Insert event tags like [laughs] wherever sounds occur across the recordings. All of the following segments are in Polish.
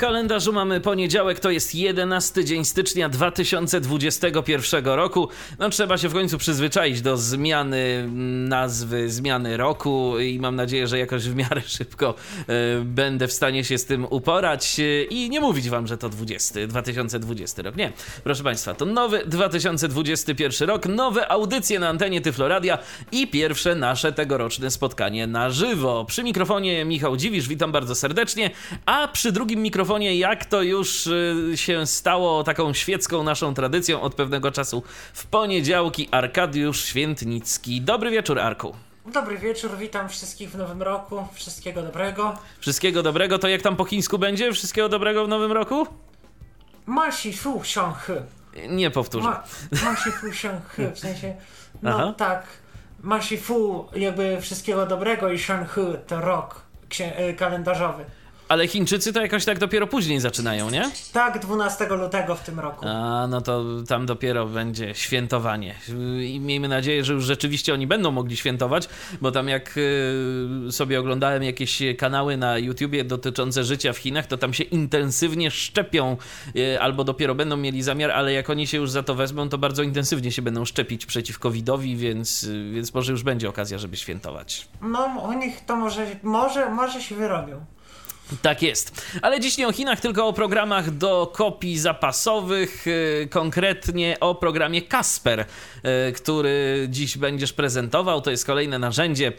Kalendarzu mamy poniedziałek, to jest 11 dzień stycznia 2021 roku. No trzeba się w końcu przyzwyczaić do zmiany nazwy, zmiany roku i mam nadzieję, że jakoś w miarę [laughs] szybko y, będę w stanie się z tym uporać y, i nie mówić wam, że to 20, 2020 rok. Nie, proszę państwa, to nowy 2021 rok, nowe audycje na antenie Tyfloradia i pierwsze nasze tegoroczne spotkanie na żywo. Przy mikrofonie Michał Dziwisz, witam bardzo serdecznie, a przy drugim mikrofonie mikrofonie, jak to już y, się stało taką świecką naszą tradycją od pewnego czasu w poniedziałki Arkadiusz Świętnicki. Dobry wieczór, Arku. Dobry wieczór, witam wszystkich w nowym roku. Wszystkiego dobrego. Wszystkiego dobrego, to jak tam po chińsku będzie? Wszystkiego dobrego w nowym roku? Masi fu xiang Nie powtórzę. Ma, masi fu xiang w sensie, no Aha. tak, masi fu jakby wszystkiego dobrego i xiang to rok y, kalendarzowy. Ale Chińczycy to jakoś tak dopiero później zaczynają, nie? Tak, 12 lutego w tym roku. A, no to tam dopiero będzie świętowanie. I miejmy nadzieję, że już rzeczywiście oni będą mogli świętować, bo tam jak y, sobie oglądałem jakieś kanały na YouTubie dotyczące życia w Chinach, to tam się intensywnie szczepią, y, albo dopiero będą mieli zamiar, ale jak oni się już za to wezmą, to bardzo intensywnie się będą szczepić przeciw COVID-owi, więc, y, więc może już będzie okazja, żeby świętować. No, u nich to może, może, może się wyrobią. Tak jest. Ale dziś nie o Chinach, tylko o programach do kopii zapasowych, y, konkretnie o programie Kasper, y, który dziś będziesz prezentował. To jest kolejne narzędzie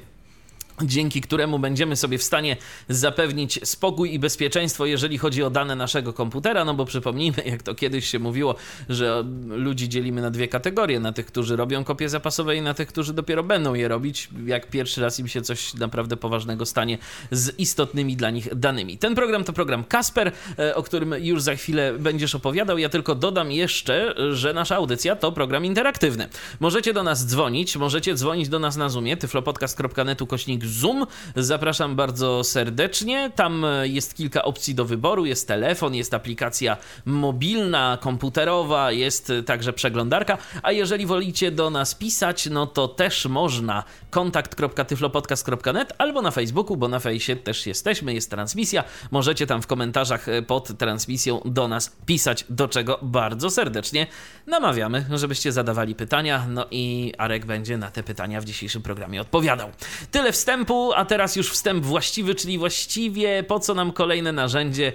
dzięki któremu będziemy sobie w stanie zapewnić spokój i bezpieczeństwo, jeżeli chodzi o dane naszego komputera, no bo przypomnijmy, jak to kiedyś się mówiło, że ludzi dzielimy na dwie kategorie, na tych, którzy robią kopie zapasowe i na tych, którzy dopiero będą je robić, jak pierwszy raz im się coś naprawdę poważnego stanie z istotnymi dla nich danymi. Ten program to program Kasper, e, o którym już za chwilę będziesz opowiadał. Ja tylko dodam jeszcze, że nasza audycja to program interaktywny. Możecie do nas dzwonić, możecie dzwonić do nas na Zoomie, tyflopodcast.netu kośnik Zoom. Zapraszam bardzo serdecznie. Tam jest kilka opcji do wyboru. Jest telefon, jest aplikacja mobilna, komputerowa, jest także przeglądarka. A jeżeli wolicie do nas pisać, no to też można kontakt.tyflopodcast.net albo na Facebooku, bo na fejsie też jesteśmy, jest transmisja. Możecie tam w komentarzach pod transmisją do nas pisać, do czego bardzo serdecznie namawiamy, żebyście zadawali pytania. No i Arek będzie na te pytania w dzisiejszym programie odpowiadał. Tyle wstępu wstępu, a teraz już wstęp właściwy, czyli właściwie po co nam kolejne narzędzie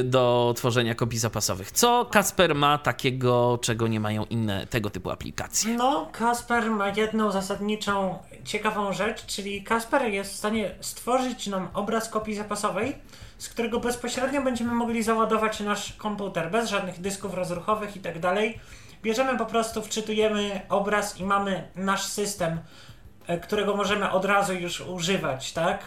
y, do tworzenia kopii zapasowych. Co Kasper ma takiego, czego nie mają inne tego typu aplikacje? No, Kasper ma jedną zasadniczą, ciekawą rzecz, czyli Kasper jest w stanie stworzyć nam obraz kopii zapasowej, z którego bezpośrednio będziemy mogli załadować nasz komputer, bez żadnych dysków rozruchowych i tak dalej. Bierzemy po prostu, wczytujemy obraz i mamy nasz system E, którego możemy od razu już używać, tak?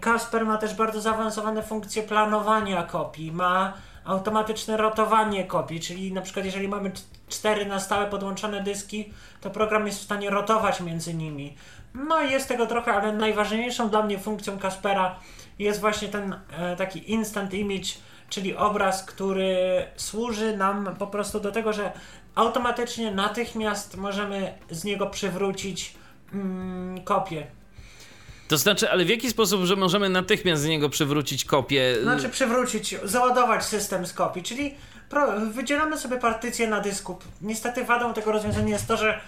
Kasper ma też bardzo zaawansowane funkcje planowania kopii, ma automatyczne rotowanie kopii, czyli na przykład jeżeli mamy cztery na stałe podłączone dyski, to program jest w stanie rotować między nimi. No jest tego trochę, ale najważniejszą dla mnie funkcją Kaspera jest właśnie ten e, taki instant image, czyli obraz, który służy nam po prostu do tego, że automatycznie natychmiast możemy z niego przywrócić mm, kopię. To znaczy, ale w jaki sposób, że możemy natychmiast z niego przywrócić kopię? Znaczy przywrócić, załadować system z kopii, czyli wydzielamy sobie partycję na dysku. Niestety wadą tego rozwiązania jest to, że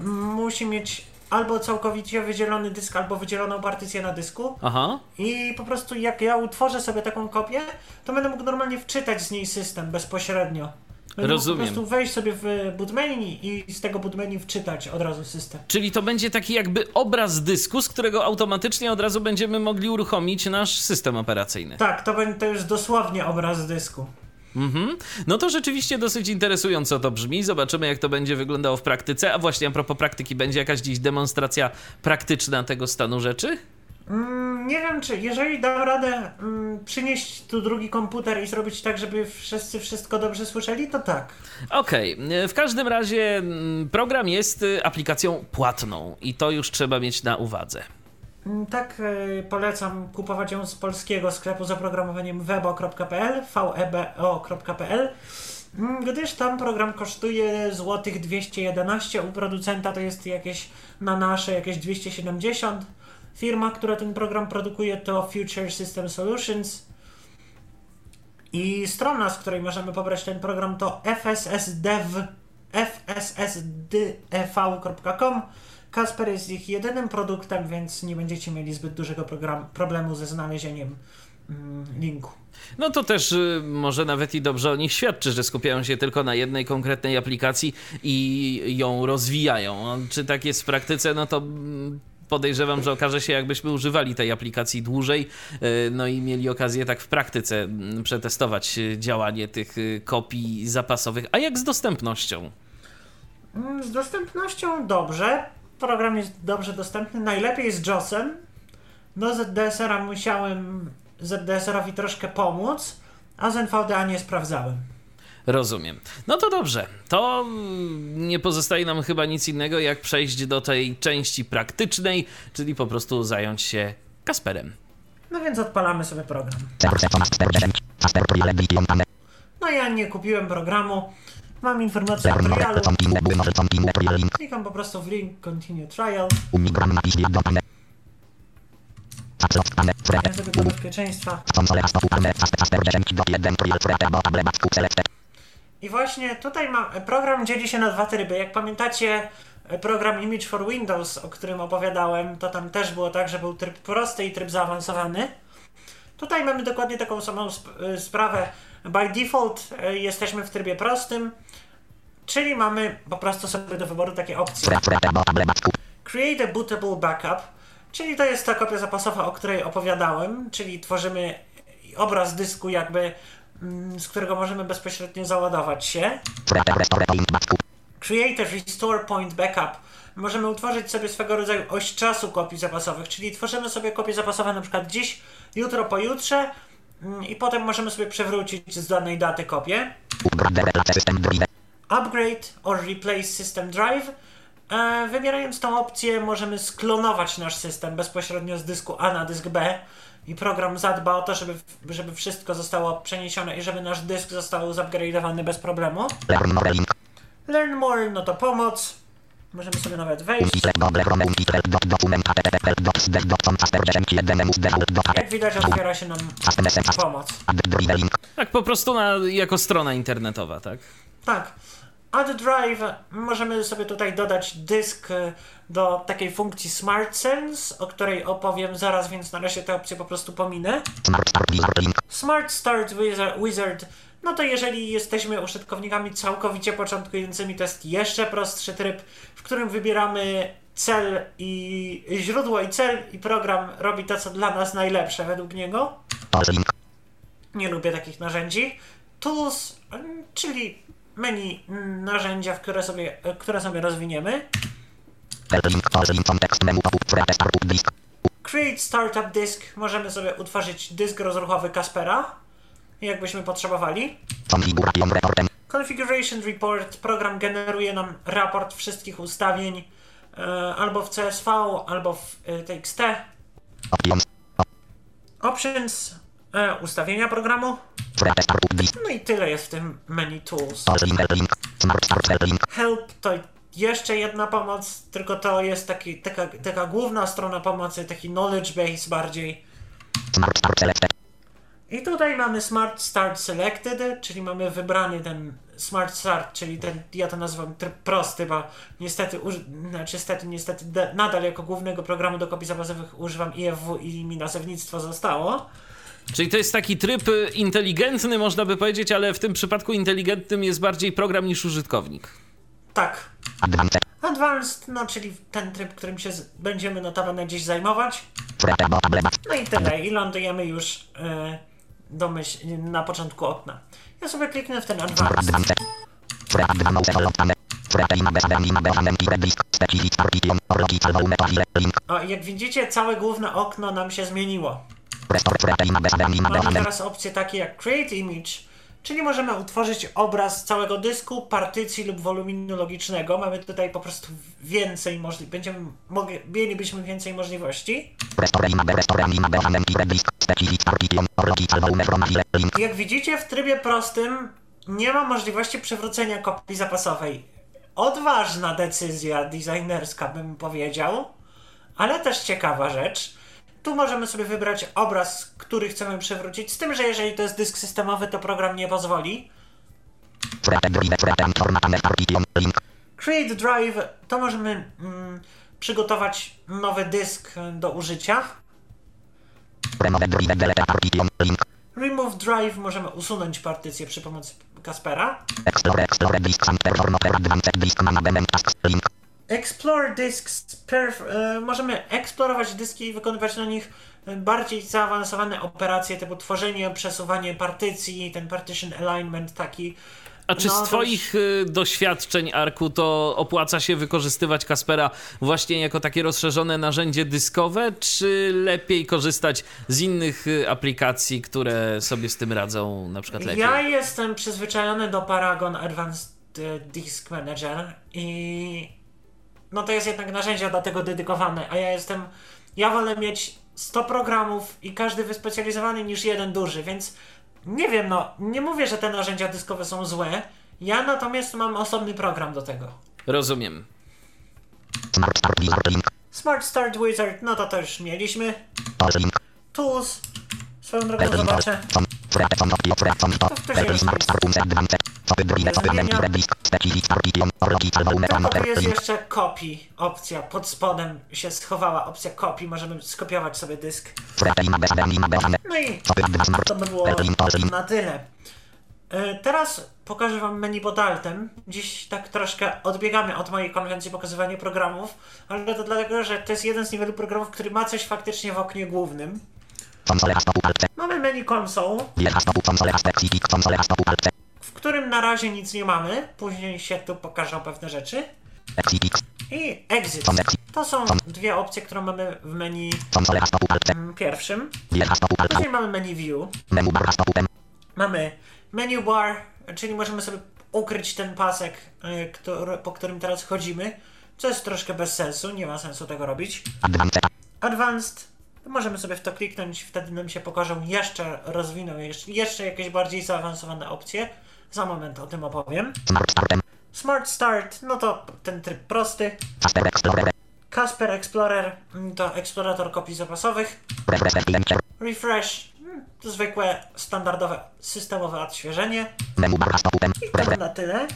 musi mieć albo całkowicie wydzielony dysk, albo wydzieloną partycję na dysku. Aha. I po prostu jak ja utworzę sobie taką kopię, to będę mógł normalnie wczytać z niej system bezpośrednio. Rozumiem. Po prostu wejść sobie w boot menu i z tego boot menu wczytać od razu system. Czyli to będzie taki jakby obraz dysku, z którego automatycznie od razu będziemy mogli uruchomić nasz system operacyjny. Tak, to, będzie, to już dosłownie obraz dysku. Mhm. No to rzeczywiście dosyć interesująco to brzmi. Zobaczymy, jak to będzie wyglądało w praktyce. A właśnie a propos praktyki, będzie jakaś dziś demonstracja praktyczna tego stanu rzeczy? Mm, nie wiem, czy jeżeli dam radę mm, przynieść tu drugi komputer i zrobić tak, żeby wszyscy wszystko dobrze słyszeli, to tak. Okej, okay. w każdym razie mm, program jest y, aplikacją płatną i to już trzeba mieć na uwadze. Tak y, polecam kupować ją z polskiego sklepu z oprogramowaniem webo.pl, vebo.pl, gdyż tam program kosztuje złotych 211, u producenta to jest jakieś na nasze jakieś 270. Firma, która ten program produkuje to Future System Solutions. I strona, z której możemy pobrać ten program to fssdev, fssdev.com. Kasper jest ich jedynym produktem, więc nie będziecie mieli zbyt dużego program, problemu ze znalezieniem mm, linku. No to też y, może nawet i dobrze o nich świadczy, że skupiają się tylko na jednej konkretnej aplikacji i ją rozwijają. Czy tak jest w praktyce, no to mm, podejrzewam, że okaże się, jakbyśmy używali tej aplikacji dłużej, y, no i mieli okazję tak w praktyce mm, przetestować y, działanie tych kopii zapasowych. A jak z dostępnością? Mm, z dostępnością dobrze program jest dobrze dostępny, najlepiej z JOSem. Do ZDSR-a musiałem ZDSR-owi troszkę pomóc, a z NVDA nie sprawdzałem. Rozumiem. No to dobrze. To nie pozostaje nam chyba nic innego, jak przejść do tej części praktycznej, czyli po prostu zająć się Kasperem. No więc odpalamy sobie program. No ja nie kupiłem programu. Mam informację o trialu. Klikam po prostu w link Continue Trial. Ja. I właśnie tutaj mam, program dzieli się na dwa tryby. Jak pamiętacie program Image for Windows, o którym opowiadałem, to tam też było tak, że był tryb prosty i tryb zaawansowany. Tutaj mamy dokładnie taką samą sp sprawę. By default jesteśmy w trybie prostym. Czyli mamy po prostu sobie do wyboru takie opcje. Create a bootable backup, czyli to jest ta kopia zapasowa, o której opowiadałem, czyli tworzymy obraz dysku jakby, z którego możemy bezpośrednio załadować się. Create a restore point backup. Możemy utworzyć sobie swego rodzaju oś czasu kopii zapasowych, czyli tworzymy sobie kopie zapasowe na przykład dziś, jutro, pojutrze mm, i potem możemy sobie przewrócić z danej daty kopię upgrade or replace system drive. E, wybierając tą opcję możemy sklonować nasz system bezpośrednio z dysku A na dysk B i program zadba o to, żeby, żeby wszystko zostało przeniesione i żeby nasz dysk został zupgrade'owany bez problemu. Learn more, no to pomoc. Możemy sobie nawet wejść. Jak widać otwiera się nam pomoc. Tak po prostu na, jako strona internetowa, tak? Tak. Add Drive możemy sobie tutaj dodać dysk e, do takiej funkcji Smart Sense, o której opowiem zaraz, więc na razie tę opcję po prostu pominę. Smart Start Wizard, no to jeżeli jesteśmy użytkownikami całkowicie początkującymi, to jest jeszcze prostszy tryb, w którym wybieramy cel i źródło i cel i program robi to, co dla nas najlepsze według niego. Nie lubię takich narzędzi. Tools, czyli menu narzędzia, które sobie, które sobie rozwiniemy. Create Startup Disk. Możemy sobie utworzyć dysk rozruchowy Kaspera, jakbyśmy potrzebowali. Configuration Report. Program generuje nam raport wszystkich ustawień e, albo w CSV, albo w e, TXT. Options e, ustawienia programu. No i tyle jest w tym menu tools. Help to jeszcze jedna pomoc, tylko to jest taki, taka, taka główna strona pomocy, taki knowledge base bardziej. I tutaj mamy Smart Start Selected, czyli mamy wybrany ten Smart Start, czyli ten, ja to nazywam tryb prosty, bo niestety, znaczy niestety, niestety nadal jako głównego programu do kopii zapasowych używam IFW i mi nazewnictwo zostało. Czyli to jest taki tryb inteligentny, można by powiedzieć, ale w tym przypadku inteligentnym jest bardziej program niż użytkownik. Tak. Advanced, no czyli ten tryb, którym się będziemy notabene dziś zajmować. No i tyle. I lądujemy już yy, na początku okna. Ja sobie kliknę w ten Advanced. O, jak widzicie, całe główne okno nam się zmieniło. Mamy teraz opcje takie jak Create Image, Czyli możemy utworzyć obraz całego dysku, partycji lub woluminu logicznego. Mamy tutaj po prostu więcej możliwości. Będziemy mogli, mielibyśmy więcej możliwości. Jak widzicie, w trybie prostym nie ma możliwości przywrócenia kopii zapasowej. Odważna decyzja designerska, bym powiedział, ale też ciekawa rzecz. Tu możemy sobie wybrać obraz, który chcemy przywrócić, z tym, że jeżeli to jest dysk systemowy, to program nie pozwoli. Create Drive to możemy mm, przygotować nowy dysk do użycia. Remove Drive możemy usunąć partycję przy pomocy Kaspera. Explore Disks perf e, możemy eksplorować dyski i wykonywać na nich bardziej zaawansowane operacje typu tworzenie, przesuwanie partycji, ten partition alignment taki. A czy no, z Twoich y, doświadczeń, Arku, to opłaca się wykorzystywać Kaspera właśnie jako takie rozszerzone narzędzie dyskowe, czy lepiej korzystać z innych y, aplikacji, które sobie z tym radzą na przykład lepiej? Ja jestem przyzwyczajony do Paragon Advanced Disk Manager i no to jest jednak narzędzia do tego dedykowane, a ja jestem, ja wolę mieć 100 programów i każdy wyspecjalizowany niż jeden duży, więc nie wiem, no, nie mówię, że te narzędzia dyskowe są złe, ja natomiast mam osobny program do tego. Rozumiem. Smart Start Wizard Link. Smart Start Wizard, no to to już mieliśmy. Tools. Swoją drogą zobaczę. To jest jeszcze copy opcja. Pod spodem się schowała opcja copy. Możemy skopiować sobie dysk. No i to by było na tyle. E, teraz pokażę Wam menu pod altem. Dziś tak troszkę odbiegamy od mojej konwencji pokazywania programów, ale to dlatego, że to jest jeden z niewielu programów, który ma coś faktycznie w oknie głównym. Mamy menu console, w którym na razie nic nie mamy. Później się tu pokażą pewne rzeczy. I exit. To są dwie opcje, które mamy w menu mm, pierwszym. Później mamy menu view. Mamy menu bar, czyli możemy sobie ukryć ten pasek, y, który, po którym teraz chodzimy, co jest troszkę bez sensu, nie ma sensu tego robić. Advanced Możemy sobie w to kliknąć, wtedy nam się pokażą jeszcze, rozwiną jeszcze jakieś bardziej zaawansowane opcje. Za moment o tym opowiem. Smart Start, no to ten tryb prosty. Casper Explorer. Casper Explorer to eksplorator kopii zapasowych. Refresh hmm, to zwykłe, standardowe, systemowe odświeżenie. I to na tyle.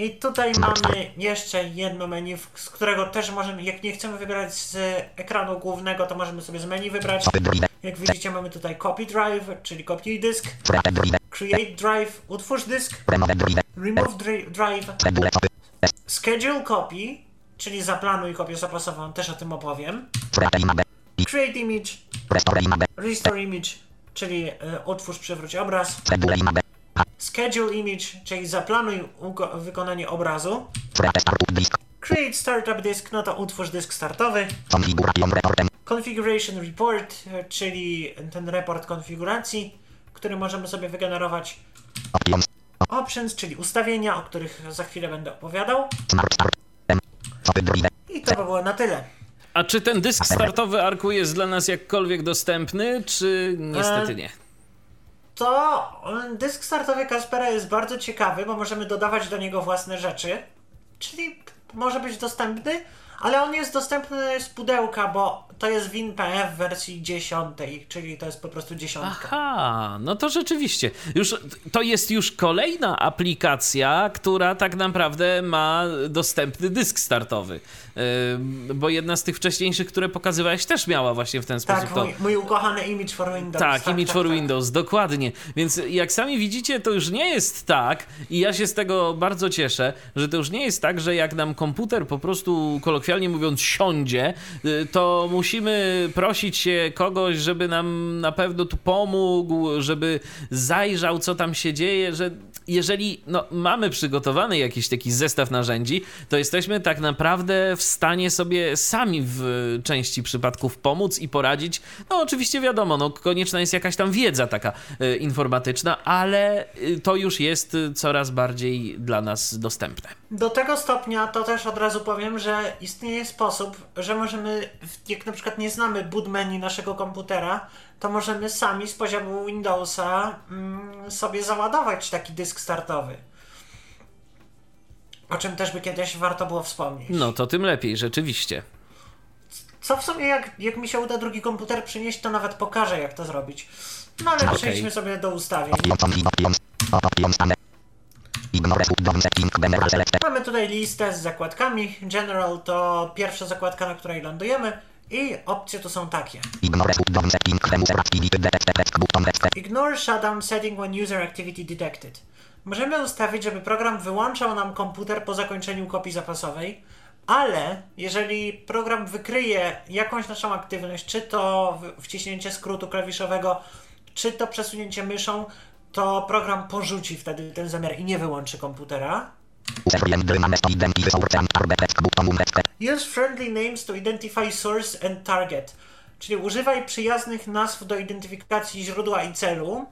I tutaj mamy jeszcze jedno menu, z którego też możemy, jak nie chcemy wybrać z ekranu głównego, to możemy sobie z menu wybrać. Jak widzicie mamy tutaj Copy Drive, czyli kopiuj dysk, Create Drive, utwórz dysk, Remove Drive, Schedule Copy, czyli zaplanuj kopię zapasową, też o tym opowiem. Create Image, Restore Image, czyli y, utwórz, przewróć obraz. Schedule image, czyli zaplanuj wykonanie obrazu. Create startup disk, no to utwórz dysk startowy. Configuration report, czyli ten report konfiguracji, który możemy sobie wygenerować. Options, czyli ustawienia, o których za chwilę będę opowiadał. I to by było na tyle. A czy ten dysk startowy Arku jest dla nas jakkolwiek dostępny, czy niestety nie? To dysk startowy Kaspera jest bardzo ciekawy, bo możemy dodawać do niego własne rzeczy, czyli może być dostępny, ale on jest dostępny z pudełka, bo to jest WinPF w wersji 10, czyli to jest po prostu dziesiątka. Aha, no to rzeczywiście. Już, to jest już kolejna aplikacja, która tak naprawdę ma dostępny dysk startowy. Bo jedna z tych wcześniejszych, które pokazywałeś, też miała właśnie w ten tak, sposób. Tak, mój, mój, ukochany Image for Windows. Tak, tak Image tak, for tak. Windows, dokładnie. Więc jak sami widzicie, to już nie jest tak i ja się z tego bardzo cieszę, że to już nie jest tak, że jak nam komputer po prostu kolokwialnie kolokwialnie mówiąc, siądzie, y, to musimy prosić się kogoś, żeby nam na pewno tu pomógł, żeby zajrzał, co tam się dzieje, że jeżeli no, mamy przygotowany jakiś taki zestaw narzędzi, to jesteśmy tak naprawdę w stanie sobie sami w części przypadków pomóc i poradzić. No oczywiście wiadomo, no, konieczna jest jakaś tam wiedza taka y, informatyczna, ale y, to już jest y, coraz bardziej dla nas dostępne. Do tego stopnia to też od razu powiem, że istnieje sposób, że możemy, jak na przykład nie znamy boot menu naszego komputera, to możemy sami z poziomu Windowsa mm, sobie załadować taki dysk startowy. O czym też by kiedyś warto było wspomnieć. No to tym lepiej, rzeczywiście. Co w sumie, jak, jak mi się uda drugi komputer przynieść, to nawet pokażę, jak to zrobić. No ale okay. przejdźmy sobie do ustawień. Mamy tutaj listę z zakładkami. General to pierwsza zakładka, na której lądujemy. I opcje to są takie. Ignore shutdown setting when user activity detected. Możemy ustawić, żeby program wyłączał nam komputer po zakończeniu kopii zapasowej, ale jeżeli program wykryje jakąś naszą aktywność, czy to wciśnięcie skrótu klawiszowego, czy to przesunięcie myszą, to program porzuci wtedy ten zamiar i nie wyłączy komputera. Use friendly names to identify source and target. Czyli używaj przyjaznych nazw do identyfikacji źródła i celu.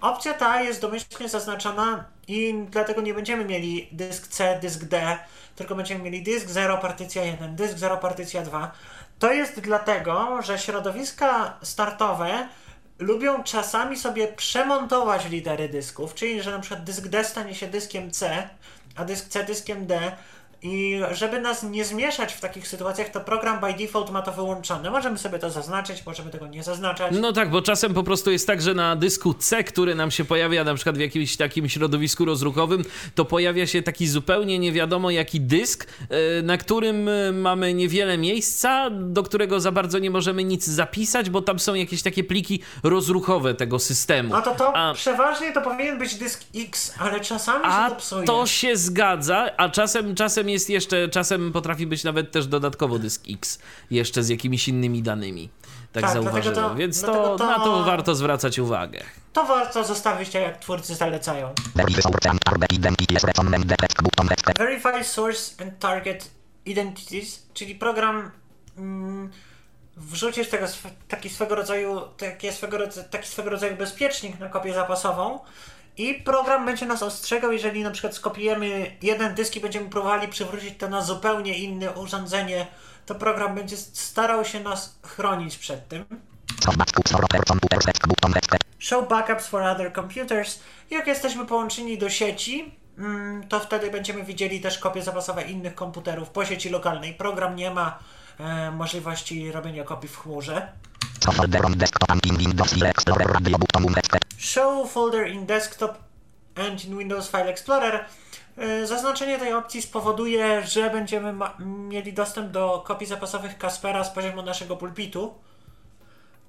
Opcja ta jest domyślnie zaznaczona i dlatego nie będziemy mieli dysk C, dysk D, tylko będziemy mieli dysk 0, partycja 1, dysk 0, partycja 2. To jest dlatego, że środowiska startowe lubią czasami sobie przemontować litery dysków, czyli że na przykład dysk D stanie się dyskiem C, a dysk C dyskiem D. I żeby nas nie zmieszać w takich sytuacjach, to program by default ma to wyłączone. Możemy sobie to zaznaczyć, możemy tego nie zaznaczać. No tak, bo czasem po prostu jest tak, że na dysku C, który nam się pojawia na przykład w jakimś takim środowisku rozruchowym, to pojawia się taki zupełnie nie wiadomo jaki dysk, e, na którym e, mamy niewiele miejsca, do którego za bardzo nie możemy nic zapisać, bo tam są jakieś takie pliki rozruchowe tego systemu. No to to a... przeważnie to powinien być dysk X, ale czasami a się to psuje. to się zgadza, a czasem, czasem jest jeszcze, czasem potrafi być nawet też dodatkowo dysk X, jeszcze z jakimiś innymi danymi. Tak, tak zauważyłem, to, więc to, to, na to warto zwracać uwagę. To warto zostawić tak, jak twórcy zalecają. Verify source and target identities, czyli program mm, wrzucisz tego, taki swego rodzaju, taki swego, taki swego rodzaju bezpiecznik na kopię zapasową, i program będzie nas ostrzegał, jeżeli na przykład skopiujemy jeden dysk i będziemy próbowali przywrócić to na zupełnie inne urządzenie, to program będzie starał się nas chronić przed tym. Show backups for other computers. Jak jesteśmy połączeni do sieci, mm, to wtedy będziemy widzieli też kopie zapasowe innych komputerów po sieci lokalnej. Program nie ma e, możliwości robienia kopii w chmurze. Show folder in desktop and in Windows File Explorer. E, zaznaczenie tej opcji spowoduje, że będziemy mieli dostęp do kopii zapasowych Kaspera z poziomu naszego pulpitu.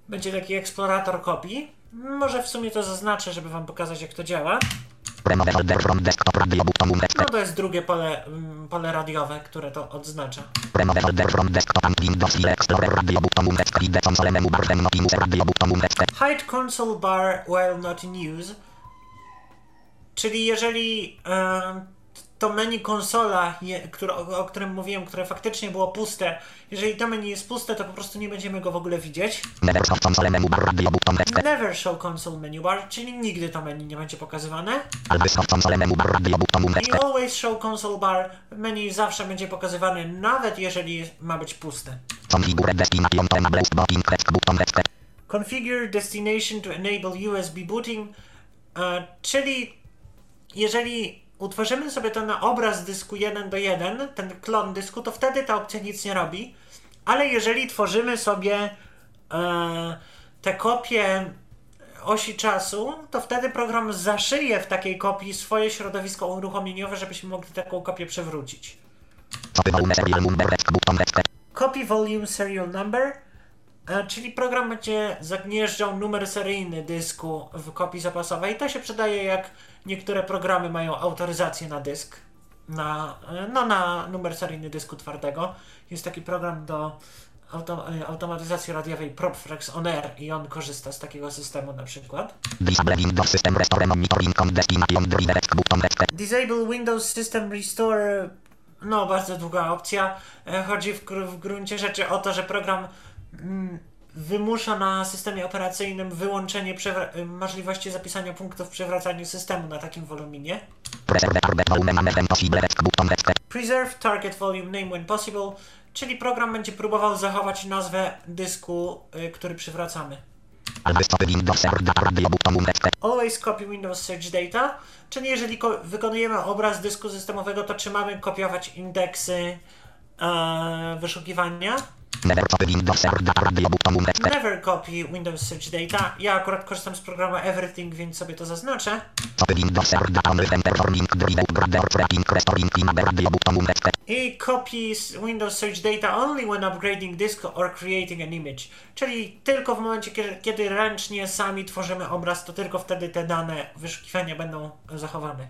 Będzie taki eksplorator kopii. Może w sumie to zaznaczę, żeby Wam pokazać, jak to działa. No to jest drugie pole, mm, pole radiowe, które to odznacza. Hide console bar while not in use. Czyli jeżeli e, to menu konsola, je, które, o, o, którym mówiłem, które faktycznie było puste, jeżeli to menu jest puste, to po prostu nie będziemy go w ogóle widzieć. Never show console menu bar, Never show console menu bar, czyli nigdy to menu nie będzie pokazywane. I always show console bar, menu zawsze będzie pokazywane, nawet jeżeli ma być puste. Configure destination to enable USB booting, uh, czyli jeżeli utworzymy sobie to na obraz dysku 1 do 1, ten klon dysku, to wtedy ta opcja nic nie robi. Ale jeżeli tworzymy sobie e, te kopie osi czasu, to wtedy program zaszyje w takiej kopii swoje środowisko uruchomieniowe, żebyśmy mogli taką kopię przewrócić. Copy volume serial number, czyli program będzie zagnieżdżał numer seryjny dysku w kopii zapasowej. To się przydaje jak niektóre programy mają autoryzację na dysk. na, no, na numer seryjny dysku twardego. Jest taki program do auto, automatyzacji radiowej PropFlex On Air i on korzysta z takiego systemu na przykład. Disable Windows System Restore Monitoring on Destination Redirect button Disable Windows System Restore, no bardzo długa opcja. E, Chodzi w, w gruncie rzeczy o to, że program wymusza na systemie operacyjnym wyłączenie możliwości zapisania punktów w przewracaniu systemu na takim woluminie. Preserve target volume name when possible, czyli program będzie próbował zachować nazwę dysku, y, który przywracamy. Always copy Windows Search Data, czyli jeżeli ko- wykonujemy obraz dysku systemowego, to czy mamy kopiować indeksy e, wyszukiwania? Never copy Windows Search Data. Ja akurat korzystam z programu Everything, więc sobie to zaznaczę. I copies Windows Search Data only when upgrading disk or creating an image. Czyli tylko w momencie, kiedy ręcznie sami tworzymy obraz, to tylko wtedy te dane wyszukiwania będą zachowane.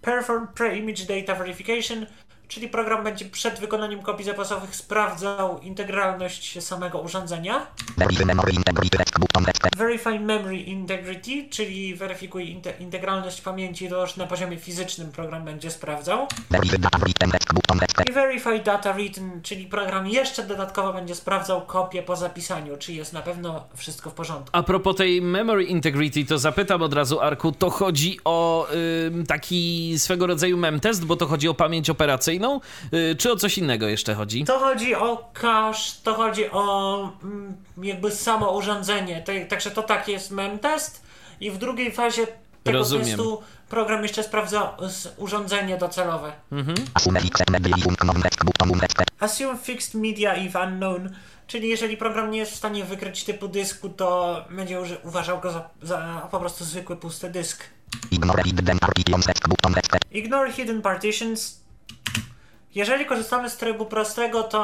Perform Pre-Image Data Verification czyli program będzie przed wykonaniem kopii zapasowych sprawdzał integralność samego urządzenia. Verify Memory Integrity czyli weryfikuj inte integralność pamięci, to już na poziomie fizycznym program będzie sprawdzał. I Verify Data Written, czyli program jeszcze dodatkowo będzie sprawdzał kopię po zapisaniu, czy jest na pewno wszystko w porządku. A propos tej memory integrity, to zapytam od razu, Arku, to chodzi o taki swego rodzaju memtest, bo to chodzi o pamięć operacyjną, y, czy o coś innego jeszcze chodzi? To chodzi o cache, to chodzi o mm, jakby samo urządzenie, także to tak jest memtest i w drugiej fazie tego Rozumiem. testu program jeszcze sprawdza urządzenie docelowe. Rest Assume fixed media if unknown, czyli jeżeli program nie jest w stanie wykryć typu dysku, to będzie uważał go za, za po prostu zwykły pusty dysk. Ignore Hidden Partitions Ignore hidden partitions. Jeżeli korzystamy z trybu prostego, to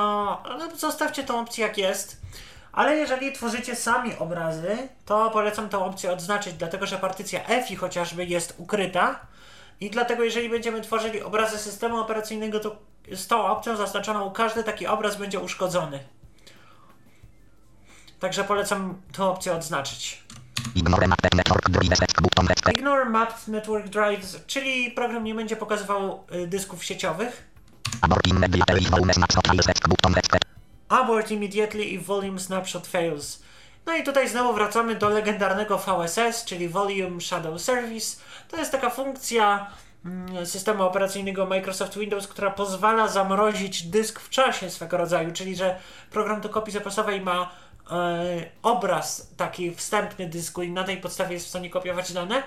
no, zostawcie tą opcję jak jest. Ale jeżeli tworzycie sami obrazy, to polecam tę opcję odznaczyć, dlatego że partycja EFI chociażby jest ukryta. I dlatego jeżeli będziemy tworzyli obrazy systemu operacyjnego, to z tą opcją zaznaczoną każdy taki obraz będzie uszkodzony. Także polecam tę opcję odznaczyć. Ignore Mapped Network Drive rest button rest Ignore Mapped Network Drives, czyli program nie będzie pokazywał y, dysków sieciowych. Abort Immediately if Volume Snapshot rest button Abort immediately if volume snapshot fails. No i tutaj znowu wracamy do legendarnego VSS, czyli Volume Shadow Service. To jest taka funkcja mm, systemu operacyjnego Microsoft Windows, która pozwala zamrozić dysk w czasie swego rodzaju, czyli że program do kopii zapasowej ma e, obraz taki wstępny dysku i na tej podstawie jest w stanie kopiować dane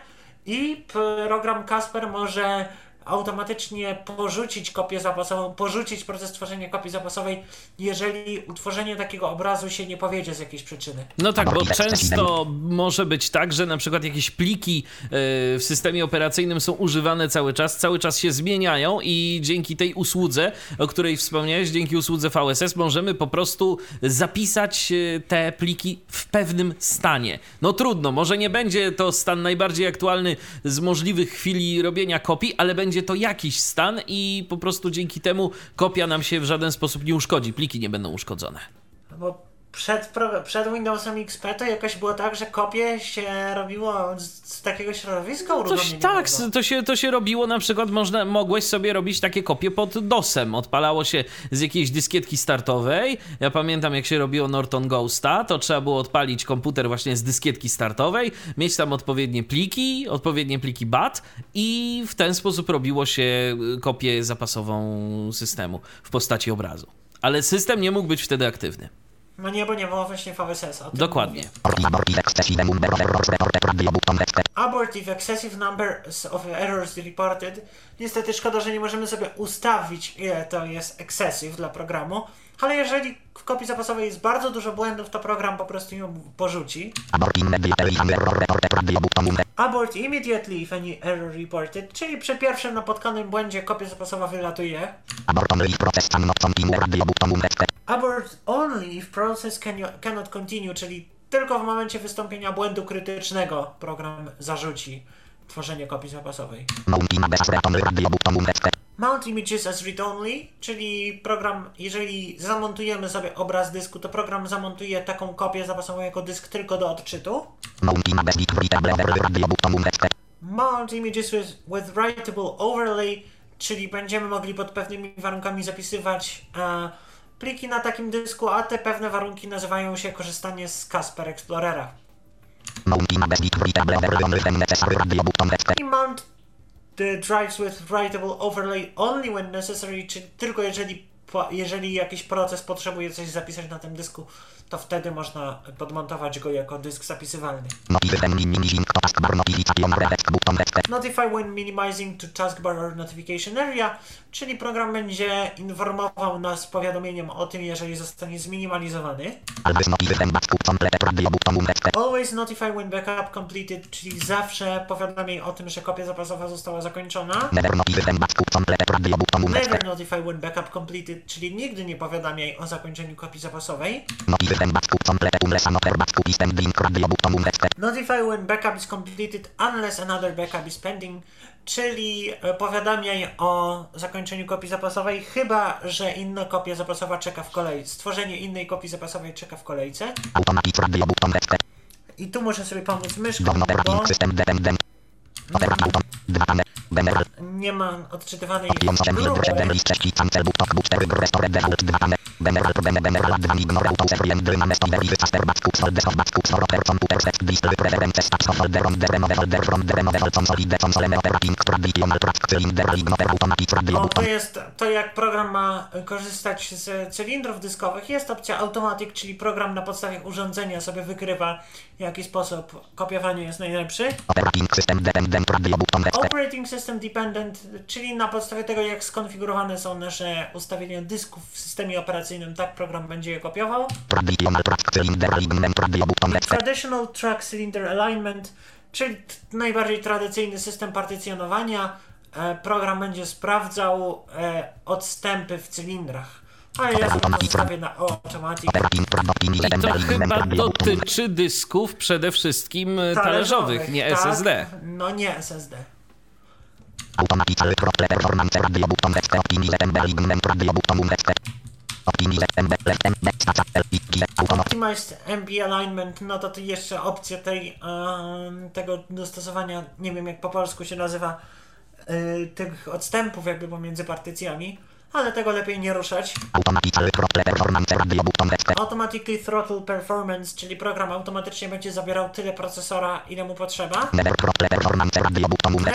i program Casper może automatycznie porzucić kopię zapasową, porzucić proces tworzenia kopii zapasowej, jeżeli utworzenie takiego obrazu się nie powiedzie z jakiejś przyczyny. No tak, bo często może być tak, że na przykład jakieś pliki e, w systemie operacyjnym są używane cały czas, cały czas się zmieniają i dzięki tej usłudze, o której wspomniałeś, dzięki usłudze VSS możemy po prostu zapisać e, te pliki w pewnym stanie. No trudno, może nie będzie to stan najbardziej aktualny z możliwych chwili robienia kopii, ale będzie to jakiś stan i po prostu dzięki temu kopia nam się w żaden sposób nie uszkodzi, pliki nie będą uszkodzone. Przed, przed Windowsem XP to jakoś było tak, że kopie się robiło z, z takiego środowiska Coś uruchomieniowego. tak, to się, to się robiło na przykład, można, mogłeś sobie robić takie kopie pod DOSem. Odpalało się z jakiejś dyskietki startowej. Ja pamiętam, jak się robiło Norton Ghosta, to trzeba było odpalić komputer właśnie z dyskietki startowej, mieć tam odpowiednie pliki, odpowiednie pliki BAT i w ten sposób robiło się y, kopię zapasową systemu w postaci obrazu. Ale system nie mógł być wtedy aktywny. No nie, bo nie było właśnie VSS. O tym Dokładnie. mówię. Abort Abort if Excessive Number of Errors Reported Radio button rest Abort if excessive numbers of errors reported. Niestety szkoda, że nie możemy sobie ustawić, ile to jest excessive dla programu, ale jeżeli w kopii zapasowej jest bardzo dużo błędów, to program po prostu ją porzuci. Abort Immediately if any error reported, czyli przy pierwszym napotkanym błędzie kopia zapasowa wylatuje. Abort Only if Process Cannot Continue Radio button rest Abort only if process can, cannot continue, czyli tylko w momencie wystąpienia błędu krytycznego program zarzuci. tworzenie kopii zapasowej. Mount as read-only Images as Read Only, czyli program, jeżeli zamontujemy sobie obraz dysku, to program zamontuje taką kopię zapasową jako dysk tylko do odczytu. Mount Images with, with Writable Overlay, czyli będziemy mogli pod pewnymi warunkami zapisywać e, pliki na takim dysku, a te pewne warunki nazywają się korzystanie z Casper Explorera. I mount the drives with writable overlay only when necessary, czyli tylko jeżeli, jeżeli jakiś proces potrzebuje coś zapisać na tym dysku, to wtedy można podmontować go jako dysk zapisywalny. Notify when minimizing to taskbar or notification area, czyli program będzie informował nas powiadomieniem o tym, jeżeli zostanie zminimalizowany. Always notify when backup completed, czyli zawsze powiadamiaj o tym, że kopia zapasowa została zakończona. Never notify when backup completed, czyli nigdy nie powiadamiaj o zakończeniu kopii zapasowej. Notify when backup is completed unless another backup is pending, czyli e, powiadamiaj o zakończeniu kopii zapasowej, chyba że inna kopia zapasowa czeka w kolejce. Stworzenie innej kopii zapasowej czeka w kolejce. I tu muszę sobie pomóc myszką, bo nie ma odczytywanej Option 7 grupy. 7 list czeski cancel button boot 4 restore default 2 pane. General problem general 2 ignore auto save and dynamic over disaster backup solve of backup for oper computer set display preferences tabs of folder on the remove folder from the remove console the console operating traditional track cylinder ignore automatic radio O, to jest to jak program ma korzystać z cylindrów dyskowych. Jest opcja Automatic, czyli program na podstawie urządzenia sobie wykrywa w jaki sposób kopiowanie jest najlepszy. Operating system. Operating System Dependent, czyli na podstawie tego jak skonfigurowane są nasze ustawienia dysków w systemie operacyjnym, tak program będzie je kopiował. Traditional track cylinder alignment czyli najbardziej tradycyjny system partycjonowania. E, program będzie sprawdzał e, odstępy w cylindrach. Ale ja sobie zostawię na Automatic. Prod I to chyba dotyczy dysków przede wszystkim e, talerzowych, nie tak. SSD. No nie SSD. Throttle performance radio button alignment radio button automatic. Optimized MB Alignment, no to tu jeszcze opcja tej, tego dostosowania, nie wiem jak po polsku się nazywa, y, tych odstępów jakby pomiędzy partycjami, ale tego lepiej nie ruszać. Automatically throttle performance czyli program automatycznie będzie zabierał tyle procesora, ile mu potrzeba.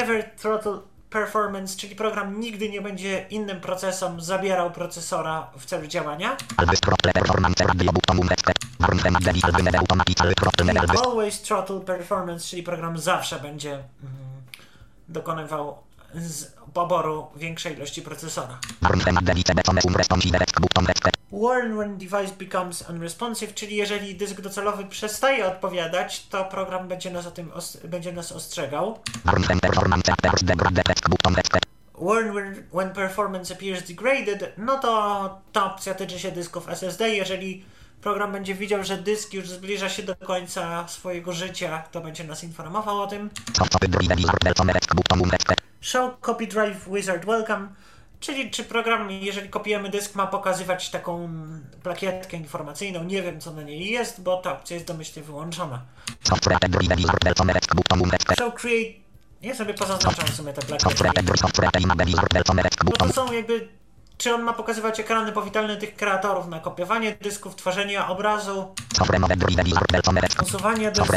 Never throttle performance czyli program nigdy nie będzie innym procesom zabierał procesora w celu działania. Always Throttle Performance, czyli program zawsze będzie mm, dokonywał z poboru większej ilości procesora. Warn when device becomes unresponsive, czyli jeżeli dysk docelowy przestaje odpowiadać, to program będzie nas o tym będzie nas ostrzegał. Warn when, when performance appears degraded, no to ta opcja tyczy się dysków SSD. Jeżeli program będzie widział, że dysk już zbliża się do końca swojego życia, to będzie nas informował o tym. Show Copy Drive Wizard Welcome, czyli czy program, jeżeli kopiujemy dysk, ma pokazywać taką plakietkę informacyjną. Nie wiem, co na niej jest, bo ta opcja jest domyślnie wyłączona. Show Create... Ja sobie pozaznaczam w sumie te plakietki. Button. to są jakby... Czy on ma pokazywać ekrany powitalne tych kreatorów na kopiowanie dysków, tworzenie obrazu, usuwanie dysku.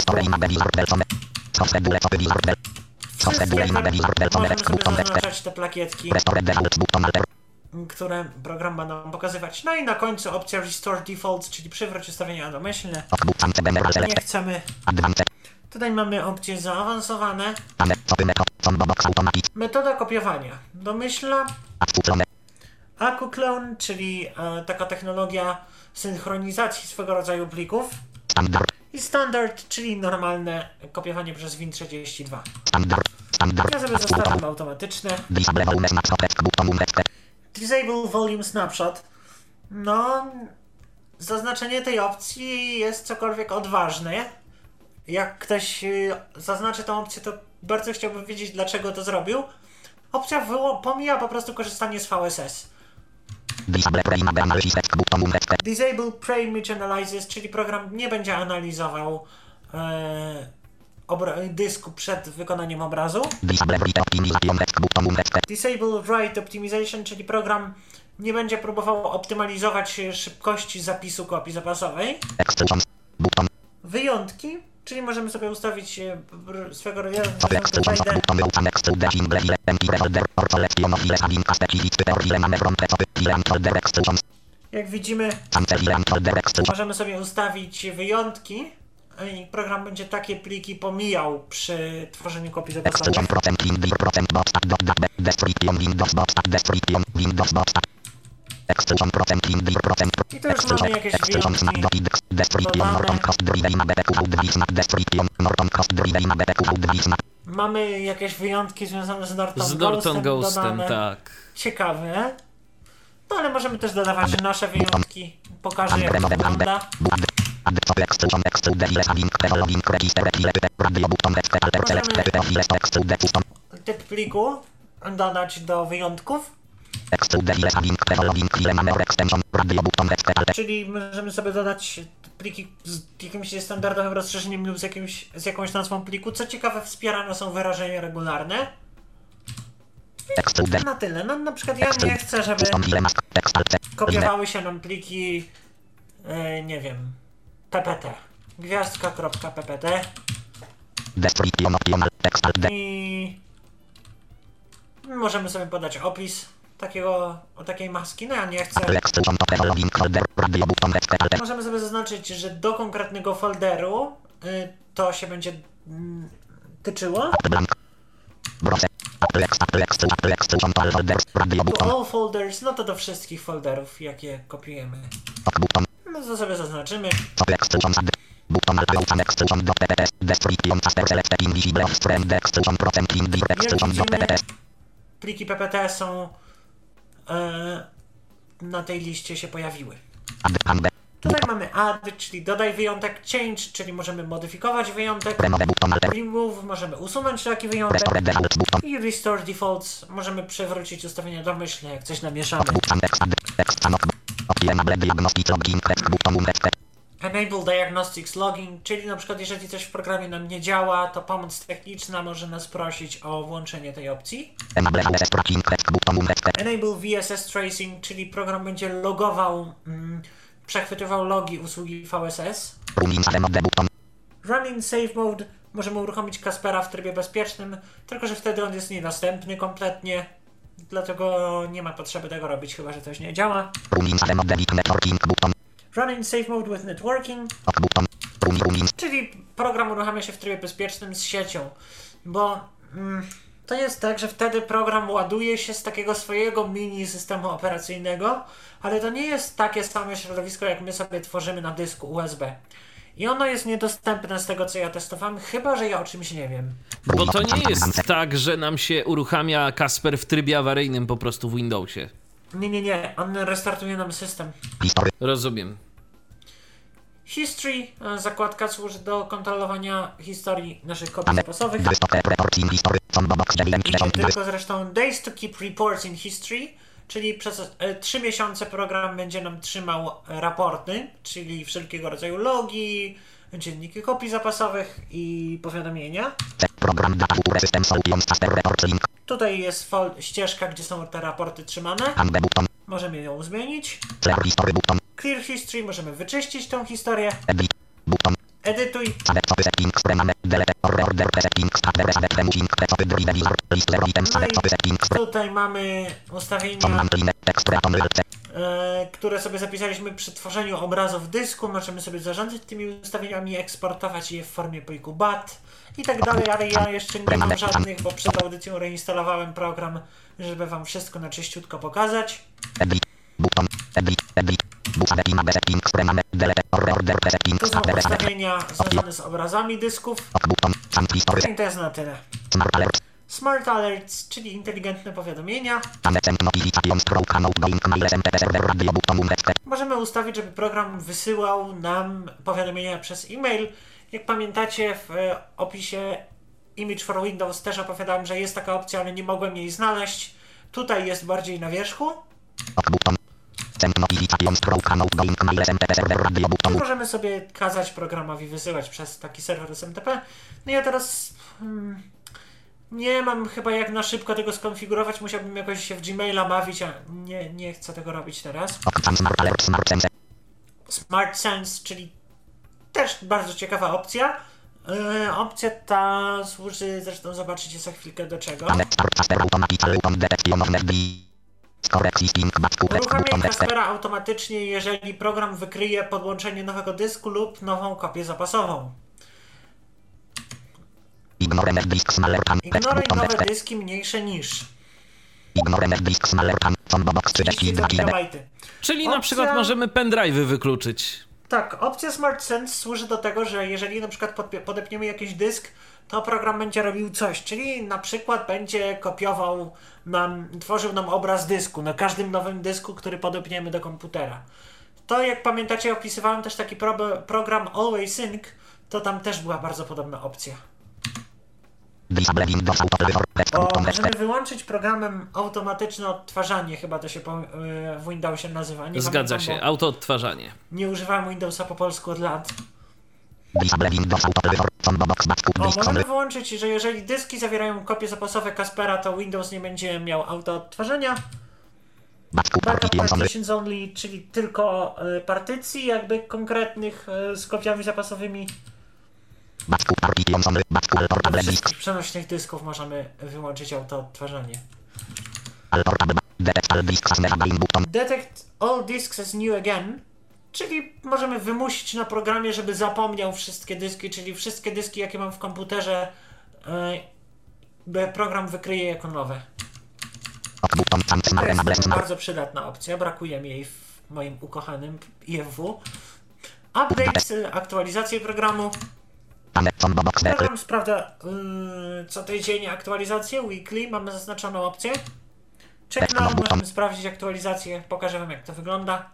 Zaznaczać te plakietki, które program ma nam pokazywać. No i na końcu opcja Restore Defaults, czyli przywróć ustawienia domyślne. Nie chcemy. Tutaj mamy opcje zaawansowane. Metoda kopiowania. Domyślna. Odpuszczone. AcuClone, czyli e, taka technologia synchronizacji swego rodzaju plików. I standard, czyli normalne kopiowanie przez Win32. Standard. Standard. Ja sobie zostawiam automatyczne. Disable volume snapshot. No, zaznaczenie tej opcji jest cokolwiek odważne. jak ktoś y, zaznaczy tą opcję, to bardzo chciałbym wiedzieć, dlaczego to zrobił. Opcja pomija po prostu korzystanie z VSS. Disable Prime Analysis Disable czyli program nie będzie analizował e, dysku przed wykonaniem obrazu. Disable Write Optimization Disable Write Optimization, czyli program nie będzie próbował optymalizować szybkości zapisu kopii zapasowej. Wyjątki, czyli możemy sobie ustawić e, swego rodzaju Jak widzimy, możemy sobie ustawić wyjątki i program będzie takie pliki pomijał przy tworzeniu kopii zapasowych. Exclusion Procent Dir Procent I już mamy jakieś. Dot Index Dodane. Norton Cost Driven Out Description Norton Cost Driven Out Mamy jakieś wyjątki związane z Norton Z Norton Ghostem, Ghostem, tak. Ciekawe. No ale możemy też dodawać nasze wyjątki. Pokażę jak to wygląda. Możemy- Typ pliku dodać do wyjątków. Czyli możemy sobie dodać pliki z jakimś standardowym rozszerzeniem lub z, jakimś, z jakąś nazwą pliku. Co ciekawe, wspierane są wyrażenia regularne. exclude Na tyle. No na przykład ja nie chcę, żeby kopiowały się nam pliki, e, nie wiem, ppt. Gwiazdka.ppt i możemy sobie podać opis takiego, o takiej maski. No ja nie chcę. alter Możemy sobie zaznaczyć, że do konkretnego folderu y, to się będzie mm, tyczyło. to all folders no to do wszystkich folderów, jakie kopiujemy. button No to sobie zaznaczymy. ppt pliki PPT są na tej liście się pojawiły. Tutaj mamy add, czyli dodaj wyjątek, change, czyli możemy modyfikować wyjątek, remove możemy usunąć taki wyjątek i restore defaults, możemy przywrócić ustawienia domyślne, jak coś namieszamy. Enable Diagnostics Login, czyli na przykład jeżeli coś w programie nam nie działa, to pomoc techniczna może nas prosić o włączenie tej opcji. enable VSS Tracing, czyli program będzie logował, mm, przechwytywał logi usługi VSS. running Run in Safe Mode możemy uruchomić Kaspera w trybie bezpiecznym, tylko że wtedy on jest niedostępny kompletnie, dlatego nie ma potrzeby tego robić, chyba że coś nie działa. Run in Safe Mode with Networking, Czyli program uruchamia się w trybie bezpiecznym z siecią, bo mm, to jest tak, że wtedy program ładuje się z takiego swojego mini systemu operacyjnego, ale to nie jest takie same środowisko, jak my sobie tworzymy na dysku USB. I ono jest niedostępne z tego, co ja testowałem, chyba że ja o czymś nie wiem. Bo to nie jest tak, że nam się uruchamia Kasper w trybie awaryjnym po prostu w Windowsie. Nie, nie, nie, on restartuje nam system. history Rozumiem. History, e, zakładka służy do kontrolowania historii naszych kopii zapasowych. desktop report in history from box 9 Idzie tylko zresztą Days to Keep Reports in History, czyli przez e, 3 miesiące program będzie nam trzymał raporty, czyli wszelkiego rodzaju logi, dzienniki kopii zapasowych i powiadomienia. Tutaj jest ścieżka, gdzie są te raporty trzymane. Możemy ją zmienić. clear history button Clear History, możemy wyczyścić tą historię. Edytuj. settings Tutaj mamy ustawienia e, które sobie zapisaliśmy przy tworzeniu obrazów dysku. Możemy sobie zarządzać tymi ustawieniami, eksportować je w formie pliku BAT i tak dalej, ale ja jeszcze nie mam żadnych, bo przed audycją reinstalowałem program, żeby wam wszystko na czyściutko pokazać. edit button edit edit To są ustawienia związane z obrazami dysków. I to jest na tyle. smart alert Smart Alerts, czyli inteligentne powiadomienia. Możemy ustawić, żeby program wysyłał nam powiadomienia przez e-mail Jak pamiętacie, w e, opisie Image for Windows też opowiadałem, że jest taka opcja, ale nie mogłem jej znaleźć. Tutaj jest bardziej na wierzchu. Możemy sobie kazać programowi wysyłać przez taki serwer SMTP. No ja teraz hmm, nie mam chyba jak na szybko tego skonfigurować. Musiałbym jakoś się w Gmaila bawić, a nie, nie chcę tego robić teraz. Smart Sense, czyli też bardzo ciekawa opcja. Yy, opcja ta służy, zresztą zobaczycie za chwilkę do czego. Pane start Casper automatically on detection of NFB. Score existing backup button Uruchamiaj expert. Kaspera automatycznie, jeżeli program wykryje podłączenie nowego dysku lub nową kopię zapasową. Ignore NF disk smaller than text Ignoruj button nowe dyski mniejsze niż Ignore NF disk smaller than combo box 32 32 GB. Czyli na Opcja- przykład możemy pendrive'y wykluczyć. Tak, opcja Smart Sense służy do tego, że jeżeli na przykład podpie- podepniemy jakiś dysk, to program będzie robił coś, czyli na przykład będzie kopiował nam, tworzył nam obraz dysku na każdym nowym dysku, który podepniemy do komputera. To jak pamiętacie, opisywałem też taki pro- program Always Sync, to tam też była bardzo podobna opcja. Bo możemy wyłączyć programem automatyczne odtwarzanie, chyba to się po, y, w Windowsie nazywa. Nie Zgadza pamiętam, się, autoodtwarzanie. Nie używałem Windowsa po polsku od lat. O, możemy wyłączyć, że jeżeli dyski zawierają kopie zapasowe Kaspera, to Windows nie będzie miał auto-odtwarzania. Backup partitions only. czyli tylko y, partycji jakby konkretnych y, z kopiami zapasowymi. Backup partitions only. Backup portable disk. Przenośnych dysków możemy wyłączyć auto-odtwarzanie. Detect all disks as new again, czyli możemy wymusić na programie, żeby zapomniał wszystkie dyski, czyli wszystkie dyski, jakie mam w komputerze, y, program wykryje jako nowe. To jest bardzo przydatna opcja, brakuje mi jej w moim ukochanym IFW. Update, y, aktualizacje programu. Program sprawdza yy, co tydzień aktualizację, weekly, mamy zaznaczoną opcję. Check now, możemy sprawdzić aktualizację, pokażę wam jak to wygląda.